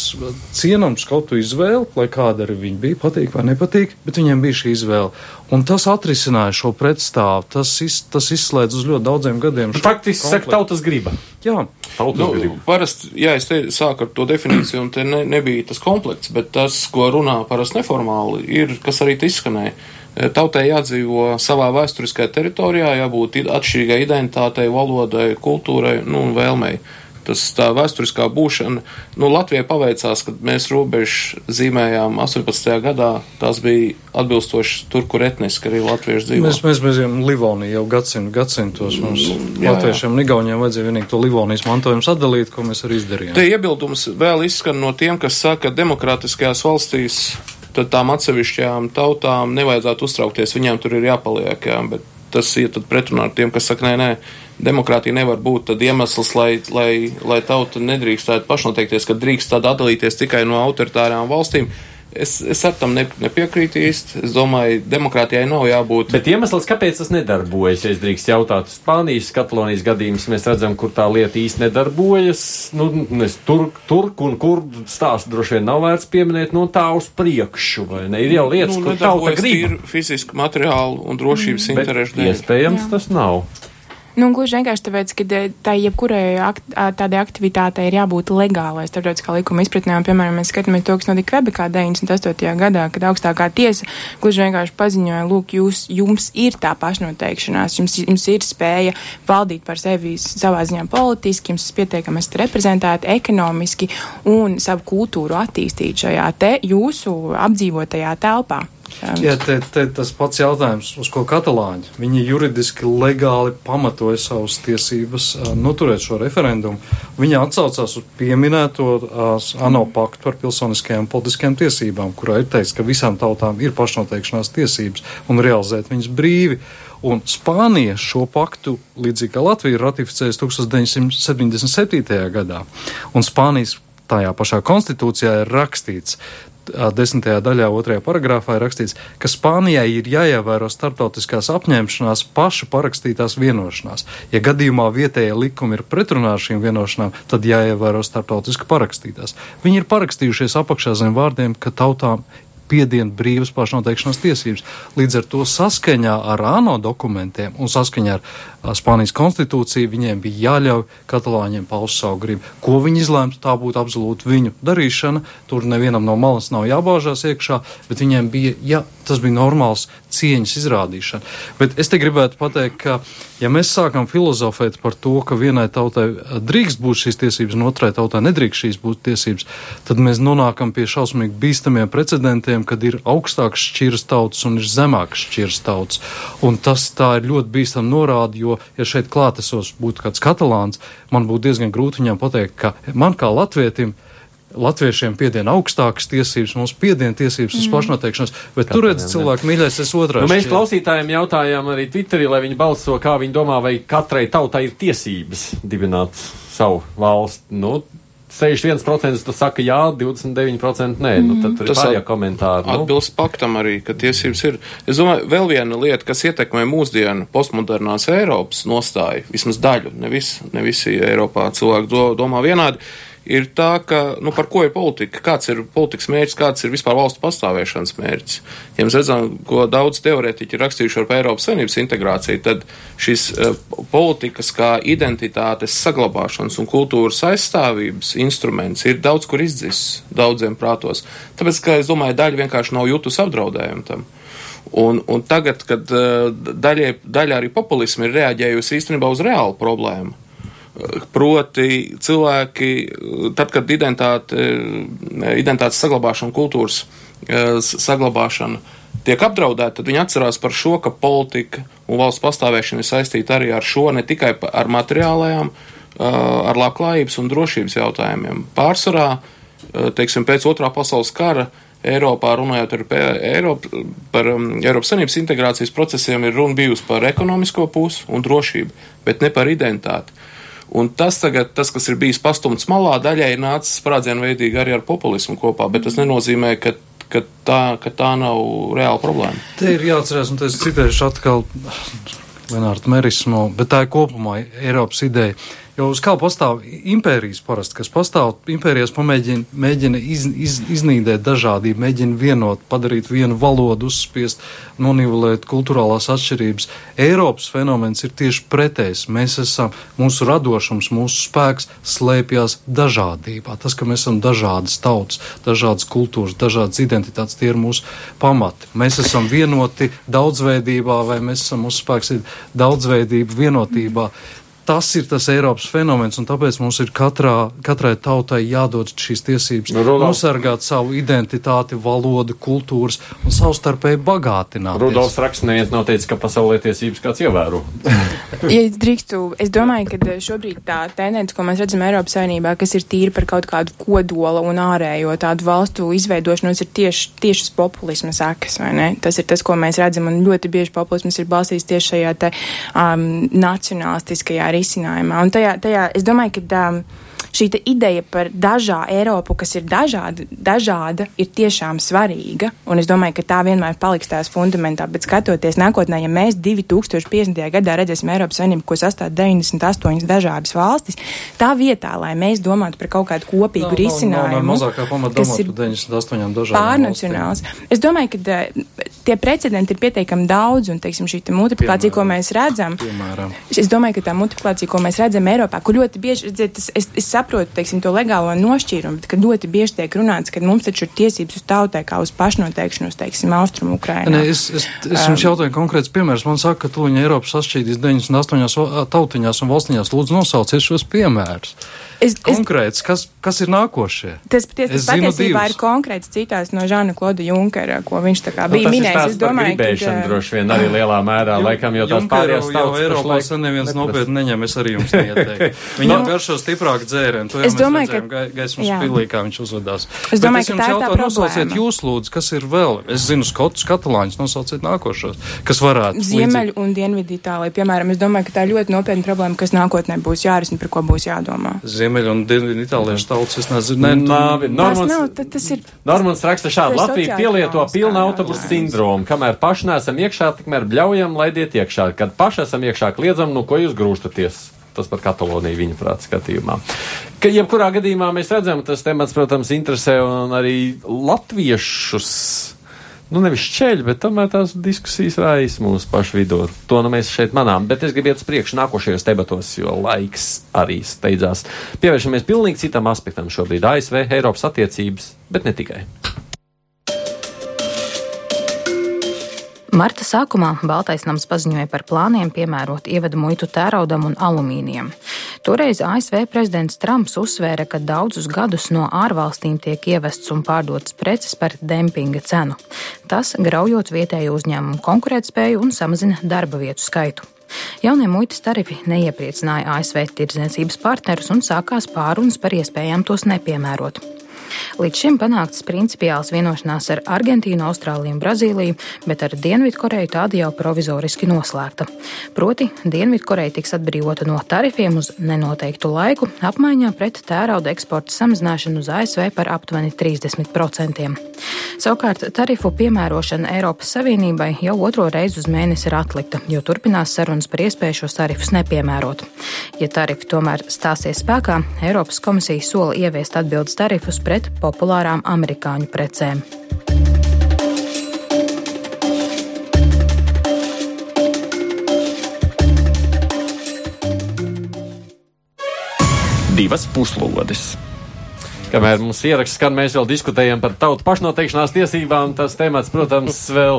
cienām skotu izvēli, lai kāda arī viņa bija, patīk vai nepatīk, bet viņiem bija šī izvēle. Un tas atrisināja šo pretstāvu, tas, iz, tas izslēdz uz ļoti daudziem gadiem. Faktiski, saka, tautas griba. Jā, tautas nu, griba. Parasti, jā, es te sāku ar to definīciju, un te ne, nebija tas komplekts, bet tas, ko runā parasti neformāli, ir, kas arī te izskanēja Tautai jādzīvo savā vēsturiskajā teritorijā, jābūt atšķirīgai identitātei, valodai, kultūrai nu, un vēlmei. Tas tā vēsturiskā būšana, nu, Latvijai paveicās, kad mēs robežu zīmējām 18. gadā, tās bija atbilstoši tur, kur etniski arī latvieši dzīvo. Mēs, mēs bijām Livonija jau gadsimt, gadsimtos. Mums jā, jā. latviešiem un igauniem vajadzēja vienīgi to Livonijas mantojumu sadalīt, ko mēs arī izdarījām. Te iebildums vēl izskan no tiem, kas saka, ka demokrātiskajās valstīs tad tām atsevišķajām tautām nevajadzētu uztraukties, viņām tur ir jāpaliek, jā, bet tas iet pretrunā ar tiem, kas saka, nē, nē, demokrātija nevar būt tad iemesls, lai, lai, lai tauta nedrīkstētu pašnoteikties, ka drīkst tad atdalīties tikai no autoritārām valstīm. Es, es ar tam ne, nepiekrītu īsti. Es domāju, demokrātijai nav jābūt. Bet iemesls, kāpēc tas nedarbojas, ja es drīkst jautāt, Spānijas, Katalonijas gadījums, mēs redzam, kur tā lieta īsti nedarbojas. Nu, es tur, tur un kur stāstu droši vien nav vērts pieminēt, no tā uz priekšu, vai ne? Ir jau lietas, nu, kur tauta grib. Ir fiziski, materiāli un drošības mm. interešu dēļ. Iespējams, Jā. tas nav. Nu, gluži vienkārši tāpēc, ka eh, tā jebkurai akt, tādai aktivitātei ir jābūt legālai starptautiskā likuma izpratnē. Un, piemēram, mēs skatāmies to, kas notika Kvebekā 98. gadā, kad augstākā tiesa gluži vienkārši paziņoja, lūk, jūs, jums ir tā pašnoteikšanās, jums, jums ir spēja valdīt par sevi savā ziņā politiski, jums pietiekami esat reprezentēti ekonomiski un savu kultūru attīstīt šajā te jūsu apdzīvotajā telpā. Jā, te, te tas pats jautājums, uz ko katalāņi. Viņi juridiski legāli pamatoja savas tiesības uh, noturēt šo referendumu. Viņi atsaucās uz pieminēto uh, ANO paktu par pilsoniskajām politiskajām tiesībām, kurā ir teikts, ka visām tautām ir pašnoteikšanās tiesības un realizēt viņas brīvi. Un Spānija šo paktu, līdzīgi kā Latvija, ir ratificējusi 1977. gadā. Un Spānijas tajā pašā konstitūcijā ir rakstīts, desmitajā daļā, otrajā paragrāfā ir rakstīts, ka Spānijai ir jāievēro starptautiskās apņemšanās pašu parakstītās vienošanās. Ja gadījumā vietējie likumi ir pretrunā ar šīm vienošanām, tad jāievēro starptautiski parakstītās. Viņi ir parakstījušies apakšā zem vārdiem, ka tautām piedienu brīvas pašnoteikšanās tiesības. Līdz ar to saskaņā ar ANO dokumentiem un saskaņā ar Spānijas konstitūciju viņiem bija jāļauj katalāņiem paust savu gribu. Ko viņi izlēmtu, tā būtu absolūti viņu darīšana. Tur nevienam no malas nav jābāžās iekšā, bet viņiem bija, ja tas bija normāls cieņas izrādīšana. Bet es te gribētu pateikt, ka ja mēs sākam filozofēt par to, ka vienai tautai drīkst būt šīs tiesības un otrai tautai nedrīkst šīs būt tiesības, tad mēs nonākam pie šausmīgi bīstamiem precedentiem, kad ir augstāks šķiras tautas un ir zemāks šķiras tautas. Un tas tā ir ļoti bīstam norādi, jo ja šeit klātesos būtu kāds katalāns, man būtu diezgan grūti viņam pateikt, ka man kā latvietim latviešiem piedien augstākas tiesības, mums piedien tiesības uz mm. pašnoteikšanos, bet tur redz cilvēku mīļais, es otrā. Nu, mēs klausītājiem jautājām arī Twitterī, lai viņi balso, kā viņi domā, vai katrai tautai ir tiesības dibināt savu valsti. Nu, 61% saka jā, 29% nē. Mm. Nu, tad tur ir pārējie komentāri. Nu. Atbilst paktam arī, ka tiesības ir. Es domāju, vēl viena lieta, kas ietekmē mūsdienu postmodernās Eiropas nostāju, vismaz daļu, ne, vis, ne visi Eiropā cilvēki do, domā vienādi ir tā, ka, nu, par ko ir politika, kāds ir politikas mērķis, kāds ir vispār valstu pastāvēšanas mērķis. Ja mēs redzam, ko daudz teorētiķi ir rakstījuši par Eiropas Savienības integrāciju, tad šis uh, politikas kā identitātes saglabāšanas un kultūras aizstāvības instruments ir daudz kur izdzis daudziem prātos. Tāpēc, ka es domāju, daļa vienkārši nav jutus apdraudējumu tam. Un, un tagad, kad uh, daļai, daļa arī populisma ir reaģējusi īstenībā uz reālu problēmu, Proti, cilvēki, tad, kad identitāte, identitātes saglabāšana, kultūras e, saglabāšana tiek apdraudēta, tad viņi atcerās par šo, ka politika un valsts pastāvēšana ir saistīta arī ar šo, ne tikai ar materiālajām, e, ar labklājības un drošības jautājumiem. Pārsvarā, e, teiksim, pēc otrā pasaules kara Eiropā, runājot par, Eiropa, par um, Eiropas Savienības integrācijas procesiem, ir runa bijusi par ekonomisko pusi un drošību, bet ne par identitāti. Un tas tagad, tas, kas ir bijis pastumts malā, daļai nācis sprādzienveidīgi arī ar populismu kopā, bet tas nenozīmē, ka ka tā, ka tā nav reāla problēma. Te ir jāatcerās, un es citēšu atkal Lenārdu Merismu, bet tā ir kopumā Eiropas ideja. Jo uz kā pastāv impērijas parasti, kas pastāv, impērijas pamēģina mēģina iz, iz, iznīdēt dažādību, mēģina vienot, padarīt vienu valodu, uzspiest, nonivelēt kulturālās atšķirības. Eiropas fenomens ir tieši pretējs. Mēs esam, mūsu radošums, mūsu spēks slēpjas dažādībā. Tas, ka mēs esam dažādas tautas, dažādas kultūras, dažādas identitātes, tie ir mūsu pamati. Mēs esam vienoti daudzveidībā, vai mēs esam, mūsu spēks ir daudzveidība vienotībā tas ir tas Eiropas fenomens, un tāpēc mums ir katrā, katrai tautai jādod šīs tiesības nu, nosargāt savu identitāti, valodu, kultūras un savstarpēji bagātināt. Rudolfs raksts neviens nav teicis, ka pasaulē tiesības kāds ievēro. [LAUGHS] ja es drīkstu, es domāju, ka šobrīd tā tendence, ko mēs redzam Eiropas saimnībā, kas ir tīri par kaut kādu kodola un ārējo tādu valstu izveidošanos, ir tieši, tiešas populisma sekas, vai ne? Tas ir tas, ko mēs redzam, un ļoti bieži populisms ir balstīts tieši šajā te um, nacionālistiskajā risinājumā. Un tajā, tajā es domāju, ka. Um, šī ideja par dažā Eiropu, kas ir dažāda, dažāda, ir tiešām svarīga. Un es domāju, ka tā vienmēr paliks tās fundamentā. Bet skatoties nākotnē, ja mēs 2050. gadā redzēsim Eiropas Savienību, ko sastāv 98 dažādas valstis, tā vietā, lai mēs domātu par kaut kādu kopīgu no, risinājumu, no, no, no kas ir 98 dažādām pārnacionāls. Es domāju, ka uh, tie precedenti ir pietiekami daudz, un teiksim, šī multiplikācija, piemēram, ko mēs redzam, piemēram. es domāju, ka tā multiplikācija, ko mēs redzam Eiropā, kur ļoti bieži, redziet, es, es saprotu, teiksim, to legālo nošķīrumu, bet ļoti bieži tiek runāts, ka mums taču ir tiesības uz tautai kā uz pašnoteikšanos, teiksim, Austrumu Ukrainā. Ne, es, es, es jums um, jautāju konkrēts piemērs. Man saka, ka tuliņa Eiropas sašķīdīs 98 tautiņās un valstiņās. Lūdzu, nosauciet šos piemērus. Es, konkrēts, kas, kas ir nākošie? Tas, ties, tas patiesībā ir konkrēts citās no Žana Kloda Junkera, ko viņš tā kā nu, bija minējis. Es domāju, ka droši vien arī lielā mērā, Jum, laikam jau tās pārējās tautas. Eiropā sen neviens nopietni neņem, es arī jums neieteiktu. [LAUGHS] Viņam garšo stiprāk dzērienu, to jau es domāju, redzējām, ka gaismas pilī, kā viņš uzvedās. Es domāju, ka tā ir tā problēma. Nosauciet jūs lūdzu, kas ir vēl. Es zinu skotus, katalāņus, nosauciet nākošos, kas varētu. Ziemeļu un dienvidu Itālija, piemēram, es domāju, ka tā ir ļoti nopietna problēma, kas nākotnē būs jārisina, par ko būs jādomā. Ziemeļu un dienvidu itāliešu tautas, es nezinu. Ne, Nāvi, Normans, nav, tas ir. Normans raksta šādi, Latvija pielieto pilnu autobusu sindromu, kamēr paši neesam iekšā, tikmēr bļaujam, laidiet iekšā. Kad paši esam iekšā, kliedzam, nu ko jūs grūstaties? Tas pat Katalonija viņa prāt skatījumā. Ka jebkurā gadījumā mēs redzam, tas temats, protams, interesē un arī latviešus nu, nevis šķēļ, bet tomēr tās diskusijas raisa mūsu pašu vidū. To nu mēs šeit manām, bet es gribu iet uz priekšu nākošajos debatos, jo laiks arī steidzās. Pievēršamies pilnīgi citam aspektam šobrīd - ASV, Eiropas attiecības, bet ne tikai. Marta sākumā Baltais nams paziņoja par plāniem piemērot ievadu muitu tēraudam un alumīnijam. Toreiz ASV prezidents Trumps uzsvēra, ka daudzus gadus no ārvalstīm tiek ievests un pārdotas preces par dempinga cenu. Tas graujot vietēju uzņēmumu konkurētspēju un samazina darba vietu skaitu. Jaunie muitas tarifi neiepriecināja ASV tirdzniecības partnerus un sākās pārunas par iespējām tos nepiemērot. Līdz šim panāktas principiāls vienošanās ar Argentīnu, Austrāliju un Brazīliju, bet ar Dienvidkoreju tāda jau provizoriski noslēgta. Proti, Dienvidkoreja tiks atbrīvota no tarifiem uz nenoteiktu laiku, apmaiņā pret tērauda eksporta samazināšanu uz ASV par aptuveni 30%. Savukārt tarifu piemērošana Eiropas Savienībai jau otro reizi uz mēnesi ir atlikta, jo turpinās sarunas par iespēju šos tarifus nepiemērot. Ja tarifi tomēr stāsies spēkā, Eiropas komisija sola ieviest atbildes tarifus pret populārām amerikāņu precēm. Divas puslodes. Kamēr mums ieraksts skan, mēs vēl diskutējam par tautu pašnoteikšanās tiesībām. Tas temats, protams, vēl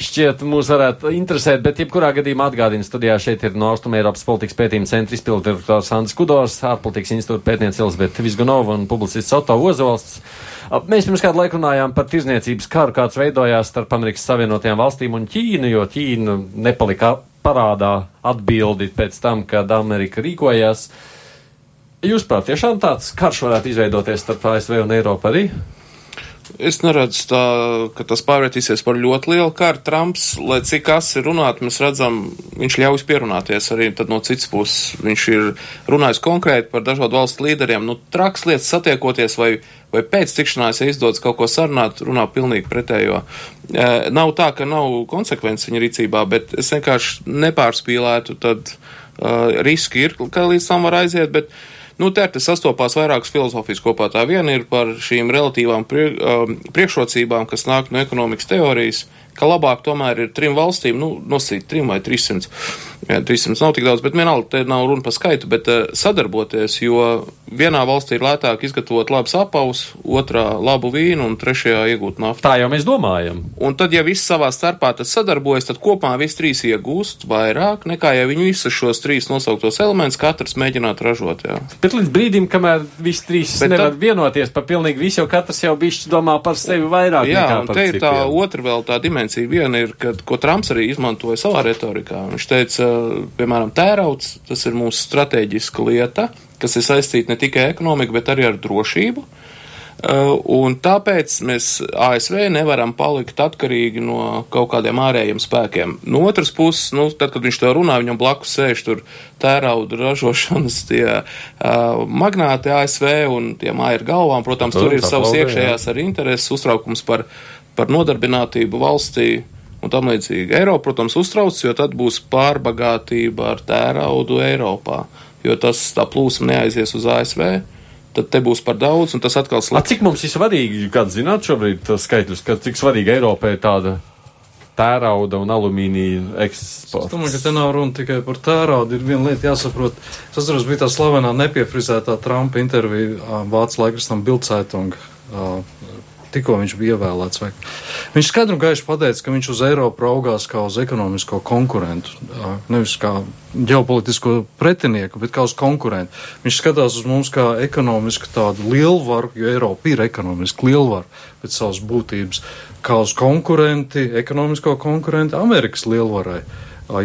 šķiet mūs varētu interesēt, bet jebkurā gadījumā atgādina studijā šeit ir no Austrum Eiropas politikas pētījuma centra izpildu direktors Andris Kudors, ārpolitikas institūta pētniece Elizabete Vizgunova un publicists Otto Ozols. Mēs pirms kādu laiku runājām par tirzniecības karu, kāds veidojās starp Amerikas Savienotajām valstīm un Ķīnu, jo Ķīna nepalika parādā atbildi pēc tam, kad Amerika rīkojās. Jūs prāt, tiešām tāds karš varētu izveidoties starp ASV un Eiropu arī? Es neredzu tā, ka tas pārvērtīsies par ļoti lielu karu. Trumps, lai cik kas ir runāt, mēs redzam, viņš ļauj pierunāties arī no citas puses. Viņš ir runājis konkrēti par dažādu valstu līderiem. Nu, traks lietas satiekoties vai, vai pēc tikšanās, ja izdodas kaut ko sarunāt, runā pilnīgi pretējo. E, nav tā, ka nav konsekvences viņa rīcībā, bet es vienkārši nepārspīlētu, tad uh, riski ir, ka līdz tam var aiziet, bet Nu, te te sastopās vairākas filozofijas kopā. Tā viena ir par šīm relatīvām prie, um, priekšrocībām, kas nāk no ekonomikas teorijas, ka labāk tomēr ir trim valstīm, nu, nosīt trim vai 300 Jā, 300 nav tik daudz, bet vienalga, te nav runa par skaitu, bet uh, sadarboties, jo vienā valstī ir lētāk izgatavot labus apavus, otrā labu vīnu un trešajā iegūt naftu. Tā jau mēs domājam. Un tad, ja viss savā starpā sadarbojas, tad kopumā visi trīs iegūst vairāk nekā ja viņi visus šos trīs nosauktos elementus katrs mēģinātu ražot. Jā. Bet līdz brīdim, kamēr visi trīs bet nevar tad... vienoties par pilnīgi visu, jo katrs jau bišķi domā par sevi vairāk. Jā, un te ir tā otra vēl tā dimensija. Viena ir, kad, ko Trumps arī izmantoja savā retorikā. Viņš teica, piemēram, tērauds, tas ir mūsu strateģiska lieta, kas ir saistīta ne tikai ar ekonomiku, bet arī ar drošību. Uh, un tāpēc mēs ASV nevaram palikt atkarīgi no kaut kādiem ārējiem spēkiem. No otras puses, nu, tad, kad viņš to runā, viņam blakus sēž tur tērauda ražošanas tie uh, magnāti ASV un tie māja ir galvām. Protams, tur ir savas iekšējās arī intereses, uztraukums par, par nodarbinātību valstī. Uh, un tam līdzīgi. Eiropa, protams, uztrauc, jo tad būs pārbagātība ar tēraudu Eiropā, jo tas tā plūsma neaizies uz ASV. Tad te būs par daudz, un tas atkal slēdz. Cik mums ir svarīgi, kāds zināt šobrīd skaitļus, ka cik svarīgi Eiropai ir tāda tērauda un alumīnija eksports. Es domāju, ka te nav runa tikai par tēraudu. Ir viena lieta jāsaprot. Es atceros, bija tā slavenā nepiefrizētā Trumpa intervija Vācu laikrastam Bildzeitung tikko viņš bija ievēlēts. Vai. Viņš skaidri un gaiši pateica, ka viņš uz Eiropu raugās kā uz ekonomisko konkurentu, nevis kā ģeopolitisko pretinieku, bet kā uz konkurentu. Viņš skatās uz mums kā ekonomisku tādu lielvaru, jo Eiropa ir ekonomiski lielvaru pēc savas būtības, kā uz konkurenti, ekonomisko konkurentu Amerikas lielvarai.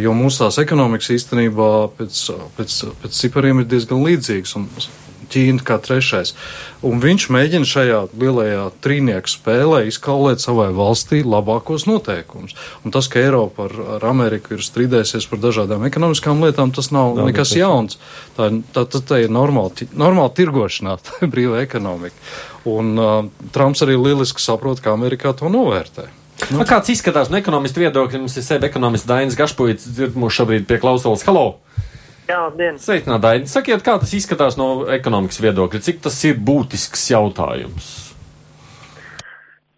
Jo mūsu tās ekonomikas īstenībā pēc, pēc, pēc cipariem ir diezgan līdzīgas. Ķīna kā trešais. Un viņš mēģina šajā lielajā trīnieku spēlē izkaulēt savai valstī labākos noteikumus. Un tas, ka Eiropa ar, ar Ameriku ir strīdējusies par dažādām ekonomiskām lietām, tas nav Nā, nekas jauns. Tā, tā, tā, tā ir normāla, normāla tirgošanā, [LAUGHS] tā ir brīva ekonomika. Un uh, Trumps arī lieliski saprot, kā Amerikā to novērtē. Nu. Kāds izskatās no ekonomista viedokļa? Mums ir sevi ekonomists Dainis Gašpuits, dzird mūs šobrīd pie klausulas. Halo! Labdien! Sveicināti, Aidi! Sakiet, kā tas izskatās no ekonomikas viedokļa? Cik tas ir būtisks jautājums?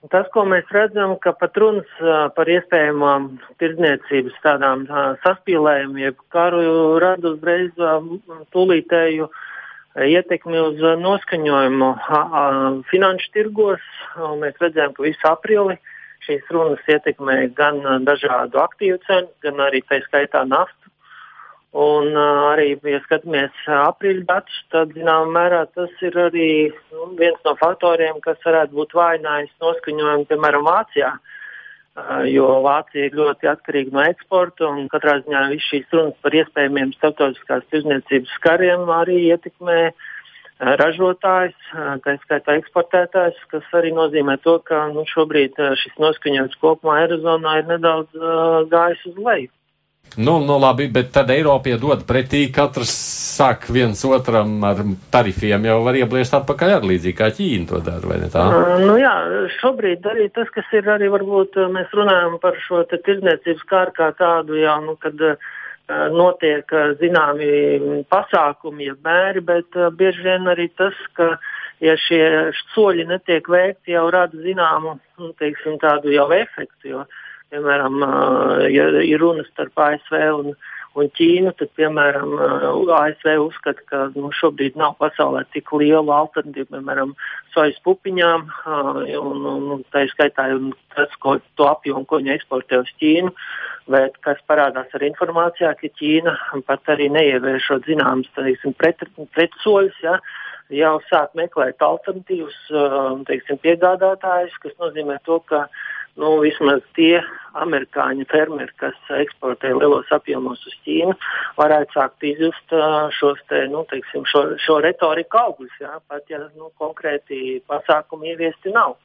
Tas, ko mēs redzam, ka pat runas par iespējamām tirdzniecības tādām saspīlējumiem, jeb karu rada uzreiz tūlītēju ietekmi uz noskaņojumu finanšu tirgos. Mēs redzējām, ka visu aprili šīs runas ietekmē gan dažādu aktīvu cenu, gan arī tā skaitā naftu Un uh, arī, ja skatāmies aprīļa datus, tad, zināmā mērā, tas ir arī nu, viens no faktoriem, kas varētu būt vājinājis noskaņojumu, piemēram, Vācijā. Uh, jo Vācija ir ļoti atkarīga no eksporta, un katrā ziņā viss šīs runas par iespējamiem starptautiskās tirzniecības kariem arī ietekmē ražotājs, tā skaitā eksportētājs, kas arī nozīmē to, ka nu, šobrīd šis noskaņojums kopumā Eirozonā ir nedaudz uh, gājis uz leju. Nu, nu labi, bet tad Eiropa iedod pretī, katrs sāk viens otram ar tarifiem, jau var iebliest atpakaļ ar līdzīgi kā Ķīna to dara, vai ne tā? Uh, nu jā, šobrīd arī tas, kas ir arī varbūt mēs runājam par šo te tirdzniecības kāru kā tādu jau, nu, kad uh, notiek zināmi pasākumi, ja mēri, bet bieži vien arī tas, ka ja šie soļi netiek veikti, jau rada zināmu, nu, teiksim, tādu jau efektu, jo, piemēram, ja ir runas starp ASV un, un Ķīnu, tad, piemēram, ASV uzskata, ka nu, šobrīd nav pasaulē tik liela alternatīva, piemēram, sojas pupiņām, un, un tā ir skaitā tas, ko, to apjomu, ko viņi eksportē uz Ķīnu bet kas parādās arī informācijā, ka Ķīna pat arī neievēršot zināmas pret, pretsoļus, ja, jau sāk meklēt alternatīvas um, teiksim, piegādātājus, kas nozīmē to, ka nu, vismaz tie amerikāņu fermeri, kas eksportē lielos apjomos uz Ķīnu, varētu sākt izjust šos te, nu, teiksim, šo, šo retoriku augļus, ja, pat ja nu, konkrēti pasākumi ieviesti nav.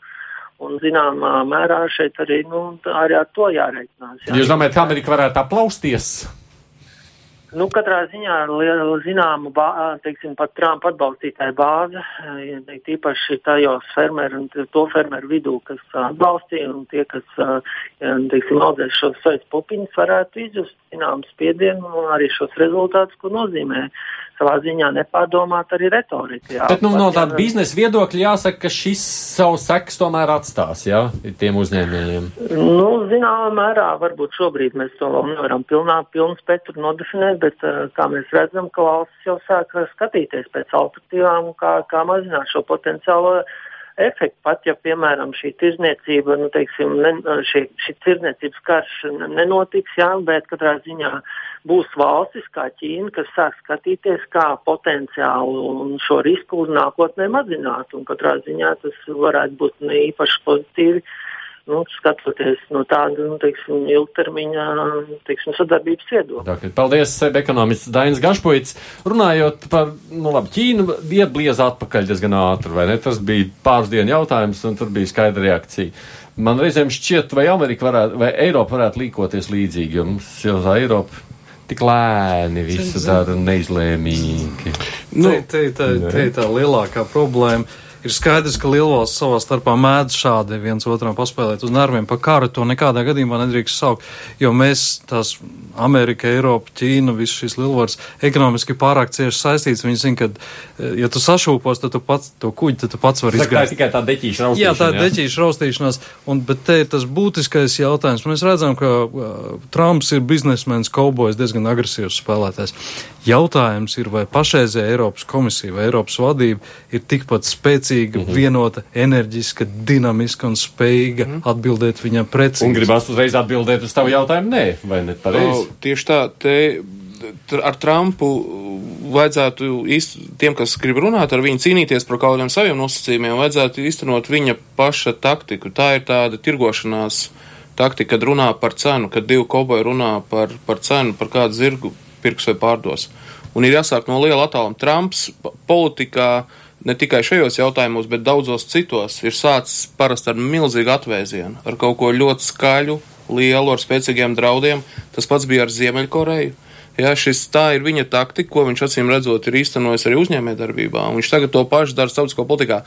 Un, zināmā mērā šeit arī, nu, arī ar to jāreikinās. Jā. Jūs domājat, ka Amerika varētu aplausties? Nu, katrā ziņā zināma, teiksim, pat Trumpa atbalstītāja bāze, tīpaši tajos fermeru un to fermeru vidū, kas atbalstīja un tie, kas, teiksim, audzēs šos sojas pupiņus, varētu izjust zināmu spiedienu un arī šos rezultātus, ko nozīmē savā ziņā nepārdomāt arī retorika. Jā. Bet nu, no tāda biznesa viedokļa jāsaka, ka šis savu seks tomēr atstās, jā, tiem uzņēmējiem. Nu, zināmā mērā varbūt šobrīd mēs to vēl nevaram pilnā, pilnu spektru nodefinēt, bet kā mēs redzam, ka valsts jau sāk skatīties pēc alternatīvām, kā, kā mazināt šo potenciālo efektu. Pat ja, piemēram, šī tirzniecība, nu, teiksim, ne, šī, šī tirzniecības karš nenotiks, jā, bet katrā ziņā būs valstis kā Ķīna, kas sāk skatīties, kā potenciālu šo risku nākotnē mazināt. Un katrā ziņā tas varētu būt ne īpaši pozitīvi. Nu, skatoties no tāda nu, teiksim, ilgtermiņa teiksim, sadarbības viedokļa. Paldies, ekonomists Dainis Gašpoits. Runājot par nu, labi, Ķīnu, ieblieza atpakaļ diezgan ātri, vai ne? Tas bija pāris dienu jautājums, un tur bija skaidra reakcija. Man reizēm šķiet, vai Amerika varētu, vai Eiropa varētu līkoties līdzīgi, jo mums jau tā Eiropa tik lēni visu dara neizlēmīgi. Nu, te, te, te, te ir tā lielākā problēma. Ir skaidrs, ka lielvalsts savā starpā mēdz šādi viens otram paspēlēt uz nerviem. Par karu to nekādā gadījumā nedrīkst saukt, jo mēs tās Amerika, Eiropa, Ķīna, visas šīs lielvaras ekonomiski pārāk cieši saistīts. Viņi zina, ka, eh, ja tu sašūpos, tad tu pats to kuģi, tad tu pats vari izdarīt. Tā ir tikai tā deķīša raustīšanās. Jā, tā ir deķīša raustīšanās, un, bet te ir tas būtiskais jautājums. Mēs redzam, ka uh, Trumps ir biznesmenis, kaubojs, diezgan agresīvs spēlētājs. Jautājums ir, vai pašreizē Eiropas komisija vai Eiropas vadība ir tikpat spēcīga, mm -hmm. vienota, enerģiska, dinamiska un spējīga mm -hmm. atbildēt viņam precīzi. Un gribas uzreiz atbildēt uz tavu jautājumu, nē, vai ne pareizi? Tieši tā, te ar Trumpu vajadzētu īst, tiem, kas grib runāt ar viņu, cīnīties par kaut kādiem saviem nosacījumiem, vajadzētu īstenot viņa paša taktiku. Tā ir tāda tirgošanās taktika, kad runā par cenu, kad divi koboji runā par, par cenu, par kādu zirgu pirks vai pārdos. Un ir jāsāk no liela attāluma. Trumps politikā ne tikai šajos jautājumos, bet daudzos citos ir sācis parasti ar milzīgu atvēzienu, ar kaut ko ļoti skaļu, lielu, ar spēcīgiem draudiem. Tas pats bija ar Ziemeļkoreju. Jā, šis tā ir viņa taktika, ko viņš acīm redzot ir īstenojis arī uzņēmējdarbībā. Viņš tagad to pašu dara starptautiskā politikā,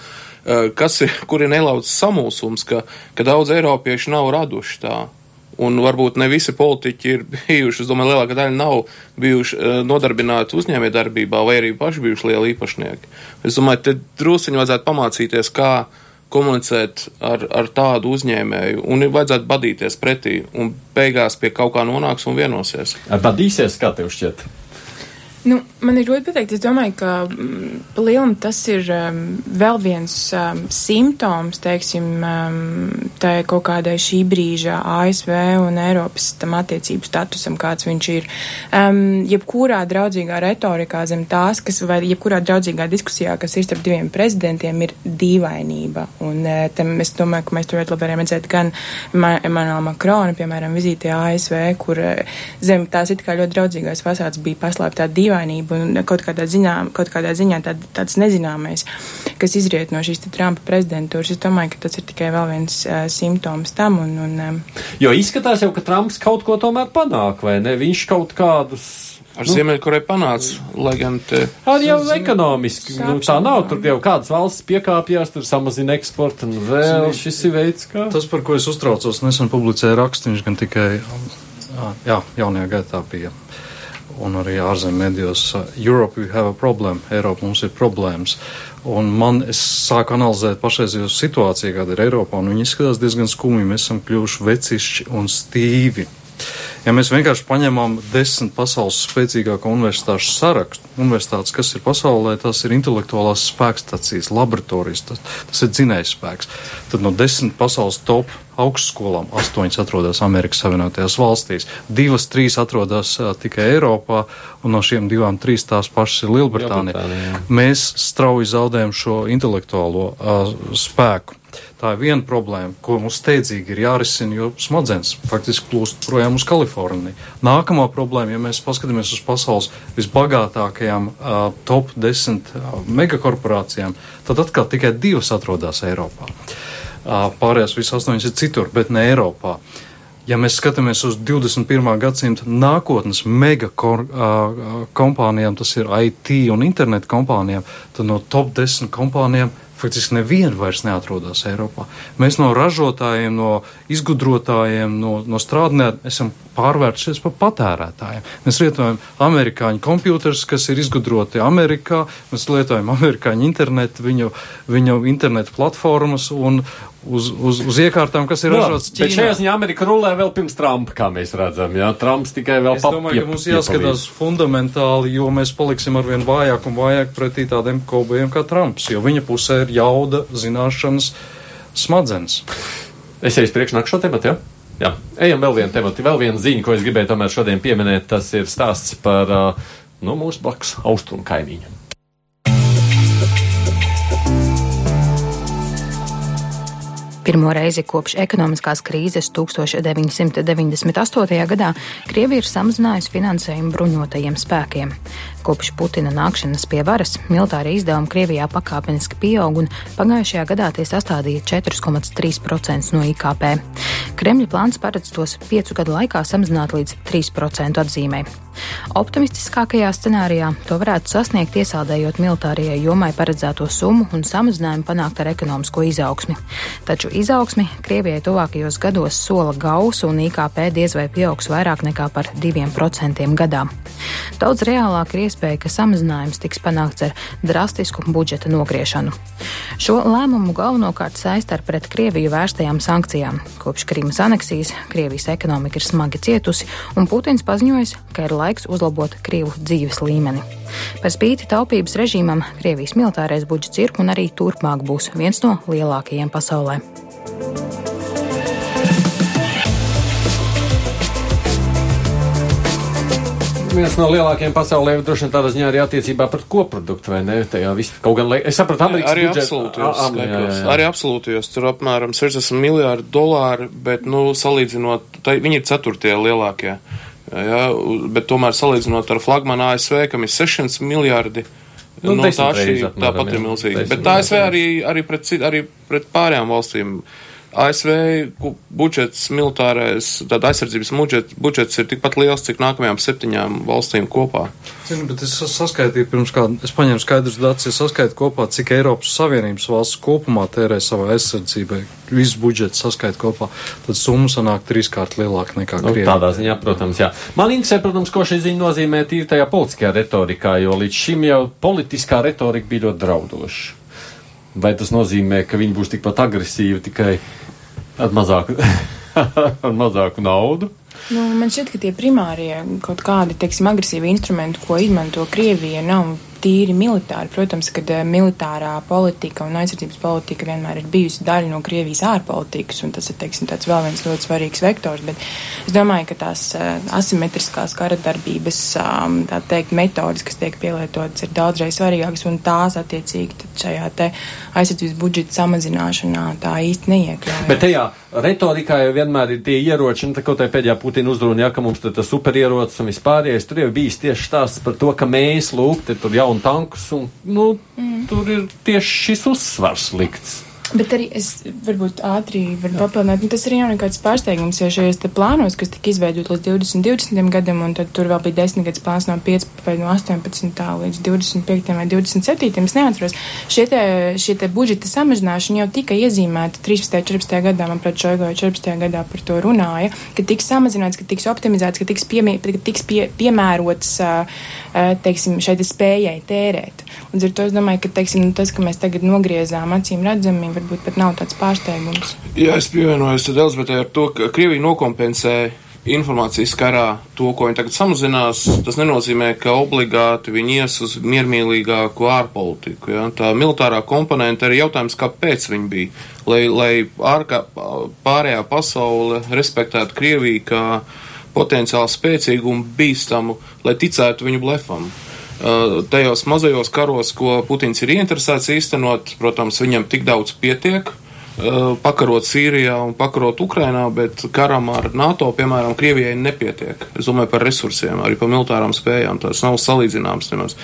kas ir, kur ir nelauts samulsums, ka, ka daudz eiropiešu nav raduši tā. Un varbūt ne visi politiķi ir bijuši, es domāju, lielākā daļa nav bijuši uh, nodarbināti uzņēmē darbībā vai arī paši bijuši lieli īpašnieki. Es domāju, te drusciņi vajadzētu pamācīties, kā komunicēt ar, ar tādu uzņēmēju un ir vajadzētu badīties pretī un beigās pie kaut kā nonāks un vienosies. Badīsies, kā tev šķiet? Nu, man ir grūti pateikt. Es domāju, ka mm, lielam tas ir um, vēl viens um, simptoms, teiksim, um, tā kaut kādai šī brīža ASV un Eiropas tam attiecību statusam, kāds viņš ir. Um, jebkurā draudzīgā retorikā zem tās, kas, vai jebkurā draudzīgā diskusijā, kas ir starp diviem prezidentiem, ir dīvainība. Un uh, tam es domāju, ka mēs tur ļoti labi varam redzēt gan Emanuela Makrona, piemēram, vizītē ASV, kur uh, zem tās it kā ļoti draudzīgās fasādes bija paslēpta dīvainība dīvainība un kaut kādā ziņā, kaut kādā ziņā tād, tāds nezināmais, kas izriet no šīs Trumpa prezidentūras. Es domāju, ka tas ir tikai vēl viens uh, simptoms tam. Un, un, um, jo izskatās jau, ka Trumps kaut ko tomēr panāk, vai ne? Viņš kaut kādus Ar nu, Ziemeļkoreju panāca, lai gan te. Ar jau ekonomiski, nu, tā nav, tur jau kādas valsts piekāpjās, tur samazina eksportu, un vēl šis ir veids, kā. Tas, par ko es uztraucos, nesen publicēja rakstiņš, gan tikai, jā, jaunajā gaitā bija, un arī ārzem medijos, Europe we have a problem, Eiropa mums ir problēmas. Un man, es sāku analizēt pašreizējo situāciju, kāda ir Eiropā, un viņi izskatās diezgan skumji, mēs esam kļuvuši vecišķi un stīvi. Ja mēs vienkārši paņemam desmit pasaules spēcīgāko universitāšu sarakstu, universitātes, kas ir pasaulē, tas ir intelektuālās spēkstacijas, laboratorijas, tas, tas ir dzinējs spēks. Tad no desmit pasaules top augstskolām astoņas atrodas Amerikas Savienotajās valstīs, divas, trīs atrodas uh, tikai Eiropā, un no šiem divām trīs tās pašas ir Lielbritānija. Mēs strauji zaudējam šo intelektuālo uh, spēku. Tā ir viena problēma, ko mums steidzīgi ir jārisina, jo smadzenes faktiski plūst projām uz Kaliforniju. Nākamā problēma, ja mēs paskatāmies uz pasaules visbagātākajām uh, top 10 uh, megakorporācijām, tad atkal tikai divas atrodas Eiropā. Uh, pārējās visas astoņas ir citur, bet ne Eiropā. Ja mēs skatāmies uz 21. gadsimta nākotnes mega kor, uh, kompānijām, tas ir IT un internetu kompānijām, tad no top 10 kompānijām faktiski neviena vairs neatrodas Eiropā. Mēs no ražotājiem, no izgudrotājiem, no, no strādniekiem esam pārvērtušies par patērētājiem. Mēs lietojam amerikāņu kompjuterus, kas ir izgudroti Amerikā, mēs lietojam amerikāņu internetu, viņu, viņu internetu platformas un, uz, uz, uz iekārtām, kas ir no, ražotas Ķīnā. Bet šajā ziņā Amerika rulē vēl pirms Trumpa, kā mēs redzam. Jā, Trumps tikai vēl papildina. Es domāju, ka mums jāskatās fundamentāli, jo mēs paliksim arvien vājāk un vājāk pretī tādiem kobajiem kā Trumps, jo viņa pusē ir jauda, zināšanas, smadzenes. Es eju priekš nākšo tematu, jā? Jā, ejam vēl vienu tematu, vēl vienu ziņu, ko es gribēju tomēr šodien pieminēt. Tas ir stāsts par nu, mūsu blakus austrumu kaimiņu. Pirmo reizi kopš ekonomiskās krīzes 1998. gadā Krievija ir samazinājusi finansējumu bruņotajiem spēkiem. Kopš Putina nākšanas pie varas militārie izdevumi Krievijā pakāpeniski pieaug un pagājušajā gadā tie sastādīja 4,3% no IKP. Kremļa plāns paredz tos piecu gadu laikā samazināt līdz 3% atzīmē. Optimistiskākajā scenārijā to varētu sasniegt iesaldējot militārajai jomai paredzēto summu un samazinājumu panākt ar ekonomisko izaugsmi. Taču izaugsmi Krievijai tuvākajos gados sola gausu un IKP diez vai pieaugs vairāk nekā par 2% gadā. Daudz reālāk ir iespēja, ka samazinājums tiks panākts ar drastisku budžeta nogriešanu. Šo lēmumu galvenokārt saista ar pret Krieviju vērstajām sankcijām. Kopš Krīmas aneksijas Krievijas ekonomika ir smagi cietusi, un Putins paziņojis, ka ir laiks uzlabot Krievu dzīves līmeni. Par spīti taupības režīmam Krievijas militārais budžets ir un arī turpmāk būs viens no lielākajiem pasaulē. viens no lielākajiem pasaulē, droši vien tādā ziņā arī attiecībā par koproduktu, vai ne? Tajā viss kaut gan, es sapratu, Amerikas arī budžet... absolūtajos, a, jā, jā, jā. arī absolūtajos, tur apmēram 60 miljārdi dolāri, bet, nu, salīdzinot, tā, viņi ir ceturtie lielākie, jā, bet tomēr salīdzinot ar flagmanu ASV, kam ir 600 miljārdi. Nu, nu, tā šī tāpat ir milzīga. Bet ASV arī, arī, pret, arī pret pārējām valstīm ASV budžets, militārais, tāda aizsardzības budžets, budžets ir tikpat liels, cik nākamajām septiņām valstīm kopā. Zinu, bet es saskaitīju pirms kāda, es paņēmu skaidrus datus, es saskaitu kopā, cik Eiropas Savienības valsts kopumā tērē savai aizsardzībai. Visu budžetu saskaitu kopā, tad summa sanāk trīskārt lielāka nekā nu, Krievijā. Tādā ziņā, protams, jā. Man interesē, protams, ko šī ziņa nozīmē tīri tajā politiskajā retorikā, jo līdz šim jau politiskā retorika bija ļoti draudoša. Vai tas nozīmē, ka viņi būs tikpat agresīvi tikai ar mazāku, [LAUGHS] ar mazāku naudu. Nu, man šķiet, ka tie primārie kaut kādi, teiksim, agresīvi instrumenti, ko izmanto Krievija, nav tīri militāri. Protams, ka eh, militārā politika un aizsardzības politika vienmēr ir bijusi daļa no Krievijas ārpolitikas, un tas ir, teiksim, tāds vēl viens ļoti svarīgs vektors, bet es domāju, ka tās uh, asimetriskās kara darbības, um, tā teikt, metodas, kas tiek pielietotas, ir daudzreiz svarīgākas, un tās attiecīgi šajā te aizsardzības budžeta samazināšanā tā īsti neiekļaujas. Retorikā jau vienmēr ir tie ieroči, un tā kaut kā pēdējā Putina uzrunā, ja, ka mums tas superierocis un vispārējais, tur jau bijis tieši stāsts par to, ka mēs, lūk, te tur jaunu tankus, un, nu, mm. tur ir tieši šis uzsvars likts. Bet arī es varbūt ātri varu papildināt, nu, tas arī nav nekāds pārsteigums, jo šajos plānos, kas tika izveidot līdz 2020. gadam, un tad tur vēl bija desmitgads plāns no 5 vai no 18 līdz 25 vai 27, es neatceros. Šie te, šie te budžeta samazināšana jau tika iezīmēta 13. 14. gadā, man pret Šoigo 14. gadā par to runāja, ka tiks samazināts, ka tiks optimizēts, ka tiks, piemē, ka tiks pie, piemērots, teiksim, šai te spējai tērēt. Un ar to es domāju, ka, teiksim, tas, ka mēs tagad nogriezām acīm redzami, varbūt pat nav tāds pārsteigums. Jā, es pievienojos Elizabetei ar to, ka Krievija nokompensē informācijas karā to, ko viņi tagad samazinās, tas nenozīmē, ka obligāti viņi ies uz miermīlīgāku ārpolitiku. Ja? Tā militārā komponenta ir jautājums, kāpēc viņi bija. Lai, lai ārkā, pārējā pasaule respektētu Krieviju kā potenciāli spēcīgu un bīstamu, lai ticētu viņu blefam. Uh, tajos mazajos karos, ko Putins ir ieinteresēts īstenot, protams, viņam tik daudz pietiek, uh, pakarot Sīrijā un pakarot Ukrainā, bet karam ar NATO, piemēram, Krievijai nepietiek. Es domāju par resursiem, arī par militārām spējām. Tas nav salīdzināms nemaz.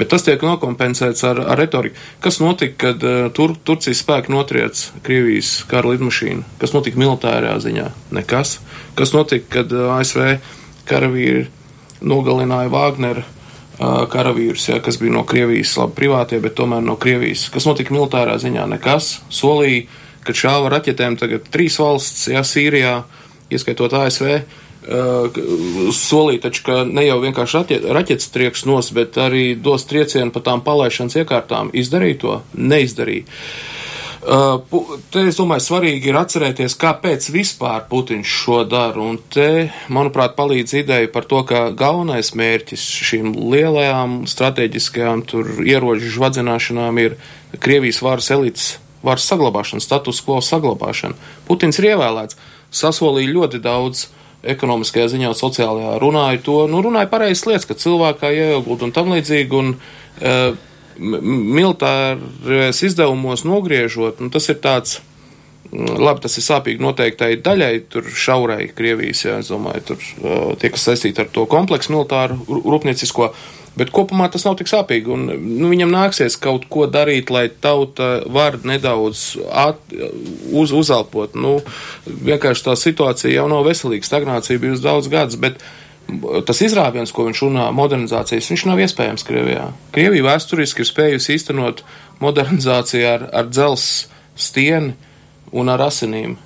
Bet tas tiek nokompensēts ar, ar retoriku. Kas notika, kad uh, Tur, Turcijas spēki notriec Krievijas kara lidmašīnu? Kas notika militārajā ziņā? Nekas. Kas notika, kad ASV karavīri nogalināja Vāgneru? Karavīrus, ja, kas bija no Krievijas, labi privātie, bet tomēr no Krievijas. Kas notika militārā ziņā? Nekas. Solīja, ka šāva raķetēm tagad trīs valsts, ja Sīrijā, ieskaitot ASV, uh, solīja taču, ka ne jau vienkārši raķetes trieks nos, bet arī dos triecienu pa tām palaišanas iekārtām. Izdarīja to? Neizdarīja. Uh, te, es domāju, svarīgi ir atcerēties, kāpēc vispār Putins šo dara. Un te, manuprāt, palīdz ideja par to, ka galvenais mērķis šīm lielajām strateģiskajām ieroču žvadzināšanām ir Krievijas varas elites varas saglabāšana, status quo saglabāšana. Putins ir ievēlēts, sasolīja ļoti daudz ekonomiskajā ziņā, sociālajā runāja to, nu, runāja pareizas lietas, ka cilvēkā ieilgūt un tam līdzīgi. Un, uh, militārais izdevumos nogriežot, nu, tas ir tāds. Mm, labi, tas ir sāpīgi noteiktai daļai, tur šaurai Krievijas, jā, es domāju, tur uh, tie, kas saistīti ar to kompleksu militāru rūpniecisko, bet kopumā tas nav tik sāpīgi, un nu, viņam nāksies kaut ko darīt, lai tauta var nedaudz at, uz, uzelpot. Nu, vienkārši tā situācija jau nav veselīga, stagnācija bijusi daudz gadus, bet uh, tas izrāviens, ko viņš runā, modernizācijas, viņš nav iespējams Krievijā. Krievija vēsturiski ir spējusi īstenot modernizāciju ar, ar dzels stieni un ar asinīm.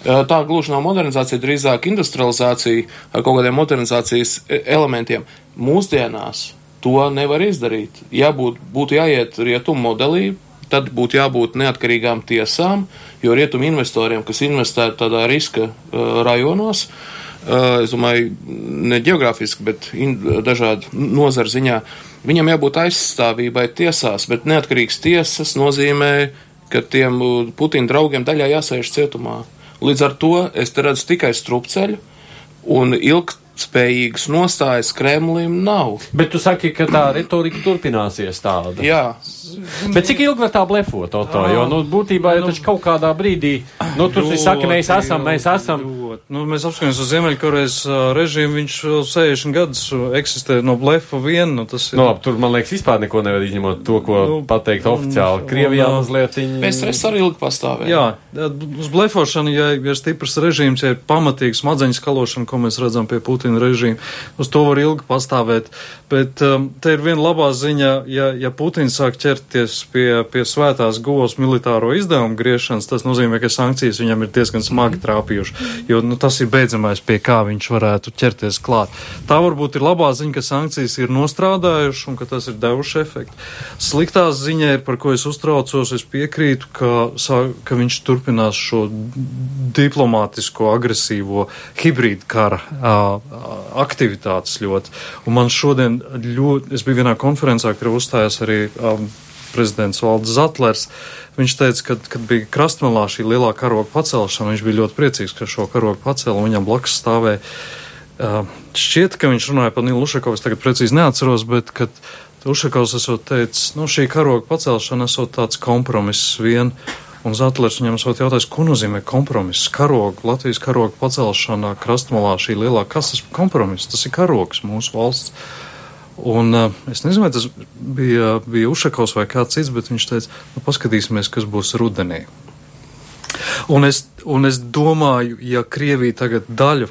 Tā gluži nav modernizācija, drīzāk industrializācija ar kaut kādiem modernizācijas e, elementiem. Mūsdienās to nevar izdarīt. Ja būt, būtu jāiet rietumu modelī, tad būtu jābūt neatkarīgām tiesām, jo rietumu investoriem, kas investē tādā riska uh, rajonos, uh, es domāju, ne geogrāfiski, bet dažādu nozaru ziņā, viņam jābūt aizstāvībai tiesās, bet neatkarīgs tiesas nozīmē, ka tiem Putina draugiem daļā jāsēž cietumā. Līdz ar to es te redzu tikai strupceļu un ilgtspējīgas nostājas Kremlim nav. Bet tu saki, ka tā retorika turpināsies tāda. Jā. Bet cik ilgi var tā blefot, Oto? Jo, nu, būtībā jau taču kaut kādā brīdī, nu, tu saki, mēs esam, mēs esam. Nu, mēs apskatāmies uz Ziemeļkorejas režīmu, viņš 60 gadus eksistē no blefa vien. Nu, tas ir. No, tur, man liekas, vispār neko nevar izņemot to, ko nu, pateikt oficiāli. Krievijā un, mazliet viņi. PSRS arī ilgi pastāvēja. Jā, uz blefošanu, ja ir stiprs režīms, ja ir pamatīgs smadzeņu skalošana, ko mēs redzam pie Putina režīma, uz to var ilgi pastāvēt. Bet um, te ir viena labā ziņa, ja, ja Putins sāk ķerties pie, pie svētās govs militāro izdevumu griešanas, tas nozīmē, ka sankcijas viņam ir diezgan smagi trāpījuši, jo nu, tas ir beidzamais, pie kā viņš varētu ķerties klāt. Tā varbūt ir labā ziņa, ka sankcijas ir nostrādājušas un ka tas ir devuši efektu. Sliktā ziņa ir, par ko es uztraucos, es piekrītu, ka, ka viņš turpinās šo diplomātisko, agresīvo hibrīdu kara aktivitātes ļoti. Un man šodien ļoti, es biju vienā konferencē, kur uzstājās arī um, prezidents Valdis Zatlers. Viņš teica, ka, kad bija krastmalā šī lielā karoga pacelšana, viņš bija ļoti priecīgs, ka šo karogu pacēla un viņam blakus stāvēja. Šķiet, ka viņš runāja par Nilu Ušakovu, es tagad precīzi neatceros, bet kad Ušakovs esot teicis, nu šī karoga pacelšana esot tāds kompromiss vien Un Zatlers viņam sot jautājis, ko nozīmē kompromiss? Karoga, Latvijas karoga pacelšanā krastmalā šī lielā, kas tas kompromiss? Tas ir karogs mūsu valsts. Un uh, es nezinu, vai tas bija, bija Ušakovs vai kāds cits, bet viņš teica, nu paskatīsimies, kas būs rudenī. Un es, un es domāju, ja Krievija tagad daļu,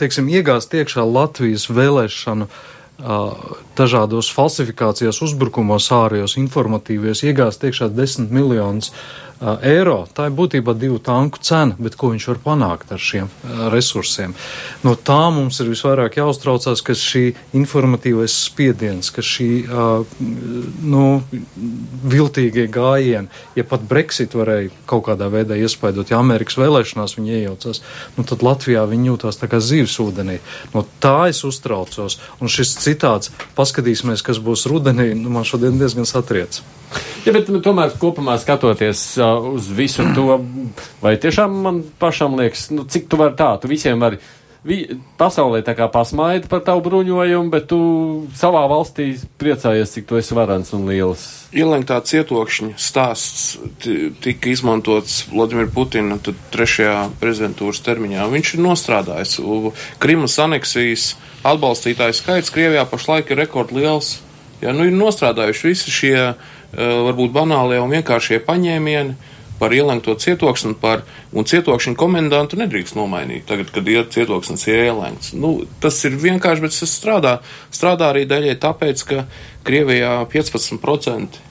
teiksim, iegāzt iekšā Latvijas vēlēšanu uh, dažādos falsifikācijās, uzbrukumos, ārējos, informatīvos, iegāzt iekšā desmit miljonus eiro. Tā ir būtībā divu tanku cena, bet ko viņš var panākt ar šiem resursiem? No tā mums ir visvairāk jāuztraucās, ka šī informatīvais spiediens, ka šī nu, viltīgie gājieni, ja pat Brexit varēja kaut kādā veidā iespaidot, ja Amerikas vēlēšanās viņi iejaucās, nu, tad Latvijā viņi jūtās tā kā zivs ūdenī. No tā es uztraucos. Un šis citāts, paskatīsimies, kas būs rudenī, nu, man šodien diezgan satriec. Ja, bet nu, tomēr kopumā skatoties uh, uz visu to, vai tiešām man pašam liekas, nu, cik tu vari tā, tu visiem vari. Vi, pasaulē tā kā pasmaida par tavu bruņojumu, bet tu savā valstī priecājies, cik tu esi varants un liels. Ielenktā cietokšņa stāsts tika izmantots Vladimir Putina trešajā prezidentūras termiņā. Viņš ir nostrādājis. Krimas aneksijas atbalstītāju skaits Krievijā pašlaik ir rekordliels. Ja, nu, ir nostrādājuši visi šie uh, varbūt banālie un vienkāršie paņēmieni par ielēgto cietoksni par, un cietokšņa komendantu nedrīkst nomainīt. Tagad, kad ir cietoksnis ir ielēgts. Nu, tas ir vienkārši, bet tas strādā. Strādā arī daļai tāpēc, ka Krievijā 15%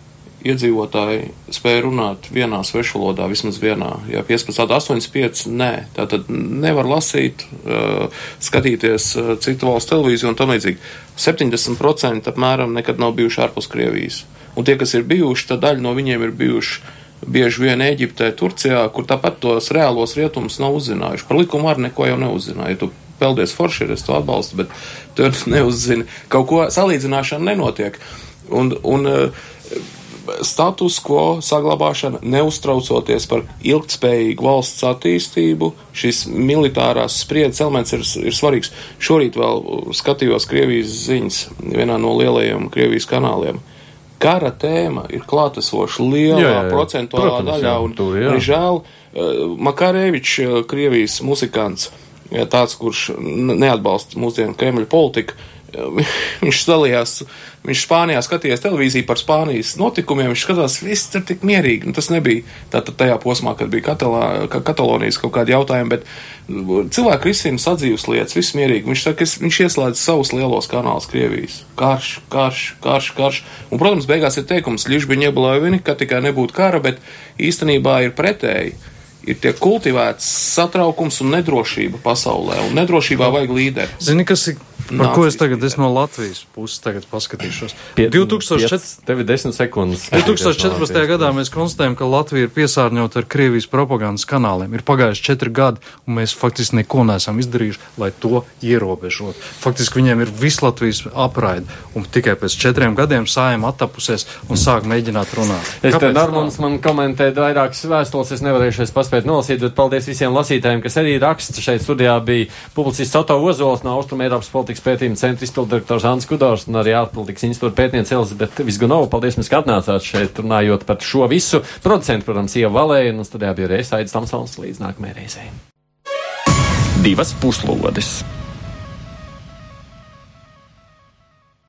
iedzīvotāji spēja runāt vienā svešvalodā, vismaz vienā. Ja 15, 85, nē. Tātad nevar lasīt, uh, skatīties uh, citu valstu televīziju un tam līdzīgi. 70% apmēram nekad nav bijuši ārpus Krievijas. Un tie, kas ir bijuši, tad daļa no viņiem ir bijuši bieži vien Eģiptē, Turcijā, kur tāpat tos reālos rietumus nav uzzinājuši. Par likumu arī neko jau neuzzināja. Tu peldies forši, es to atbalstu, bet tu neuzzini. Kaut ko salīdzināšana nenotiek. Un, un uh, status quo saglabāšana, neuztraucoties par ilgtspējīgu valsts attīstību, šis militārās spriedzes elements ir, ir svarīgs. Šorīt vēl skatījos Krievijas ziņas vienā no lielajiem Krievijas kanāliem kara tēma ir klātesoša lielā jā, jā, jā. procentuālā Protams, daļā. Un, tur, jā. un žēl, uh, Makarēvičs, uh, Krievijas muzikants, tāds, kurš neatbalsta mūsdienu Kremļa politiku, viņš dalījās, viņš Spānijā skatījās televīziju par Spānijas notikumiem, viņš skatās, viss tur tik mierīgi. Nu, tas nebija tātad tajā posmā, kad bija Katalā, Katalonijas kaut kādi jautājumi, bet cilvēki risina sadzīves lietas, viss mierīgi. Viņš saka, es, viņš ieslēdz savus lielos kanālus Krievijas. Karš, karš, karš, karš. Un, protams, beigās ir teikums, ļižbiņa iebalājumi, ka tikai nebūtu kara, bet īstenībā ir pretēji ir tiek kultivēts satraukums un nedrošība pasaulē, un nedrošībā vajag līderi. Zini, kas ir Par ko es tagad esmu no Latvijas puses paskatīšos? Pie, 2004... 10 sekundes. 2014. gadā mēs konstatējam, ka Latvija ir piesārņota ar Krievijas propagandas kanāliem. Ir pagājuši četri gadi, un mēs faktiski neko neesam izdarījuši, lai to ierobežotu. Faktiski viņiem ir viss Latvijas apraide, un tikai pēc četriem gadiem sājam attapusies un sāk mēģināt runāt. Es te Normans man komentēju vairākas vēstules, es nevarēšu paspēt nolasīt, bet paldies visiem lasītājiem, kas arī raksta. Šeit studijā bija publicists Soto Ozols no Austrum Eiropas politikas ārpolitikas pētījuma centra izpildirektors Ants Kudors un arī ārpolitikas institūta pētniece Elizabete Visgunova. Paldies, ka atnācāt šeit runājot par šo visu. Producentu, protams, Ieva Valēja un studijā bija Reisa Aits Tamsons līdz nākamajai reizei. Divas puslodes!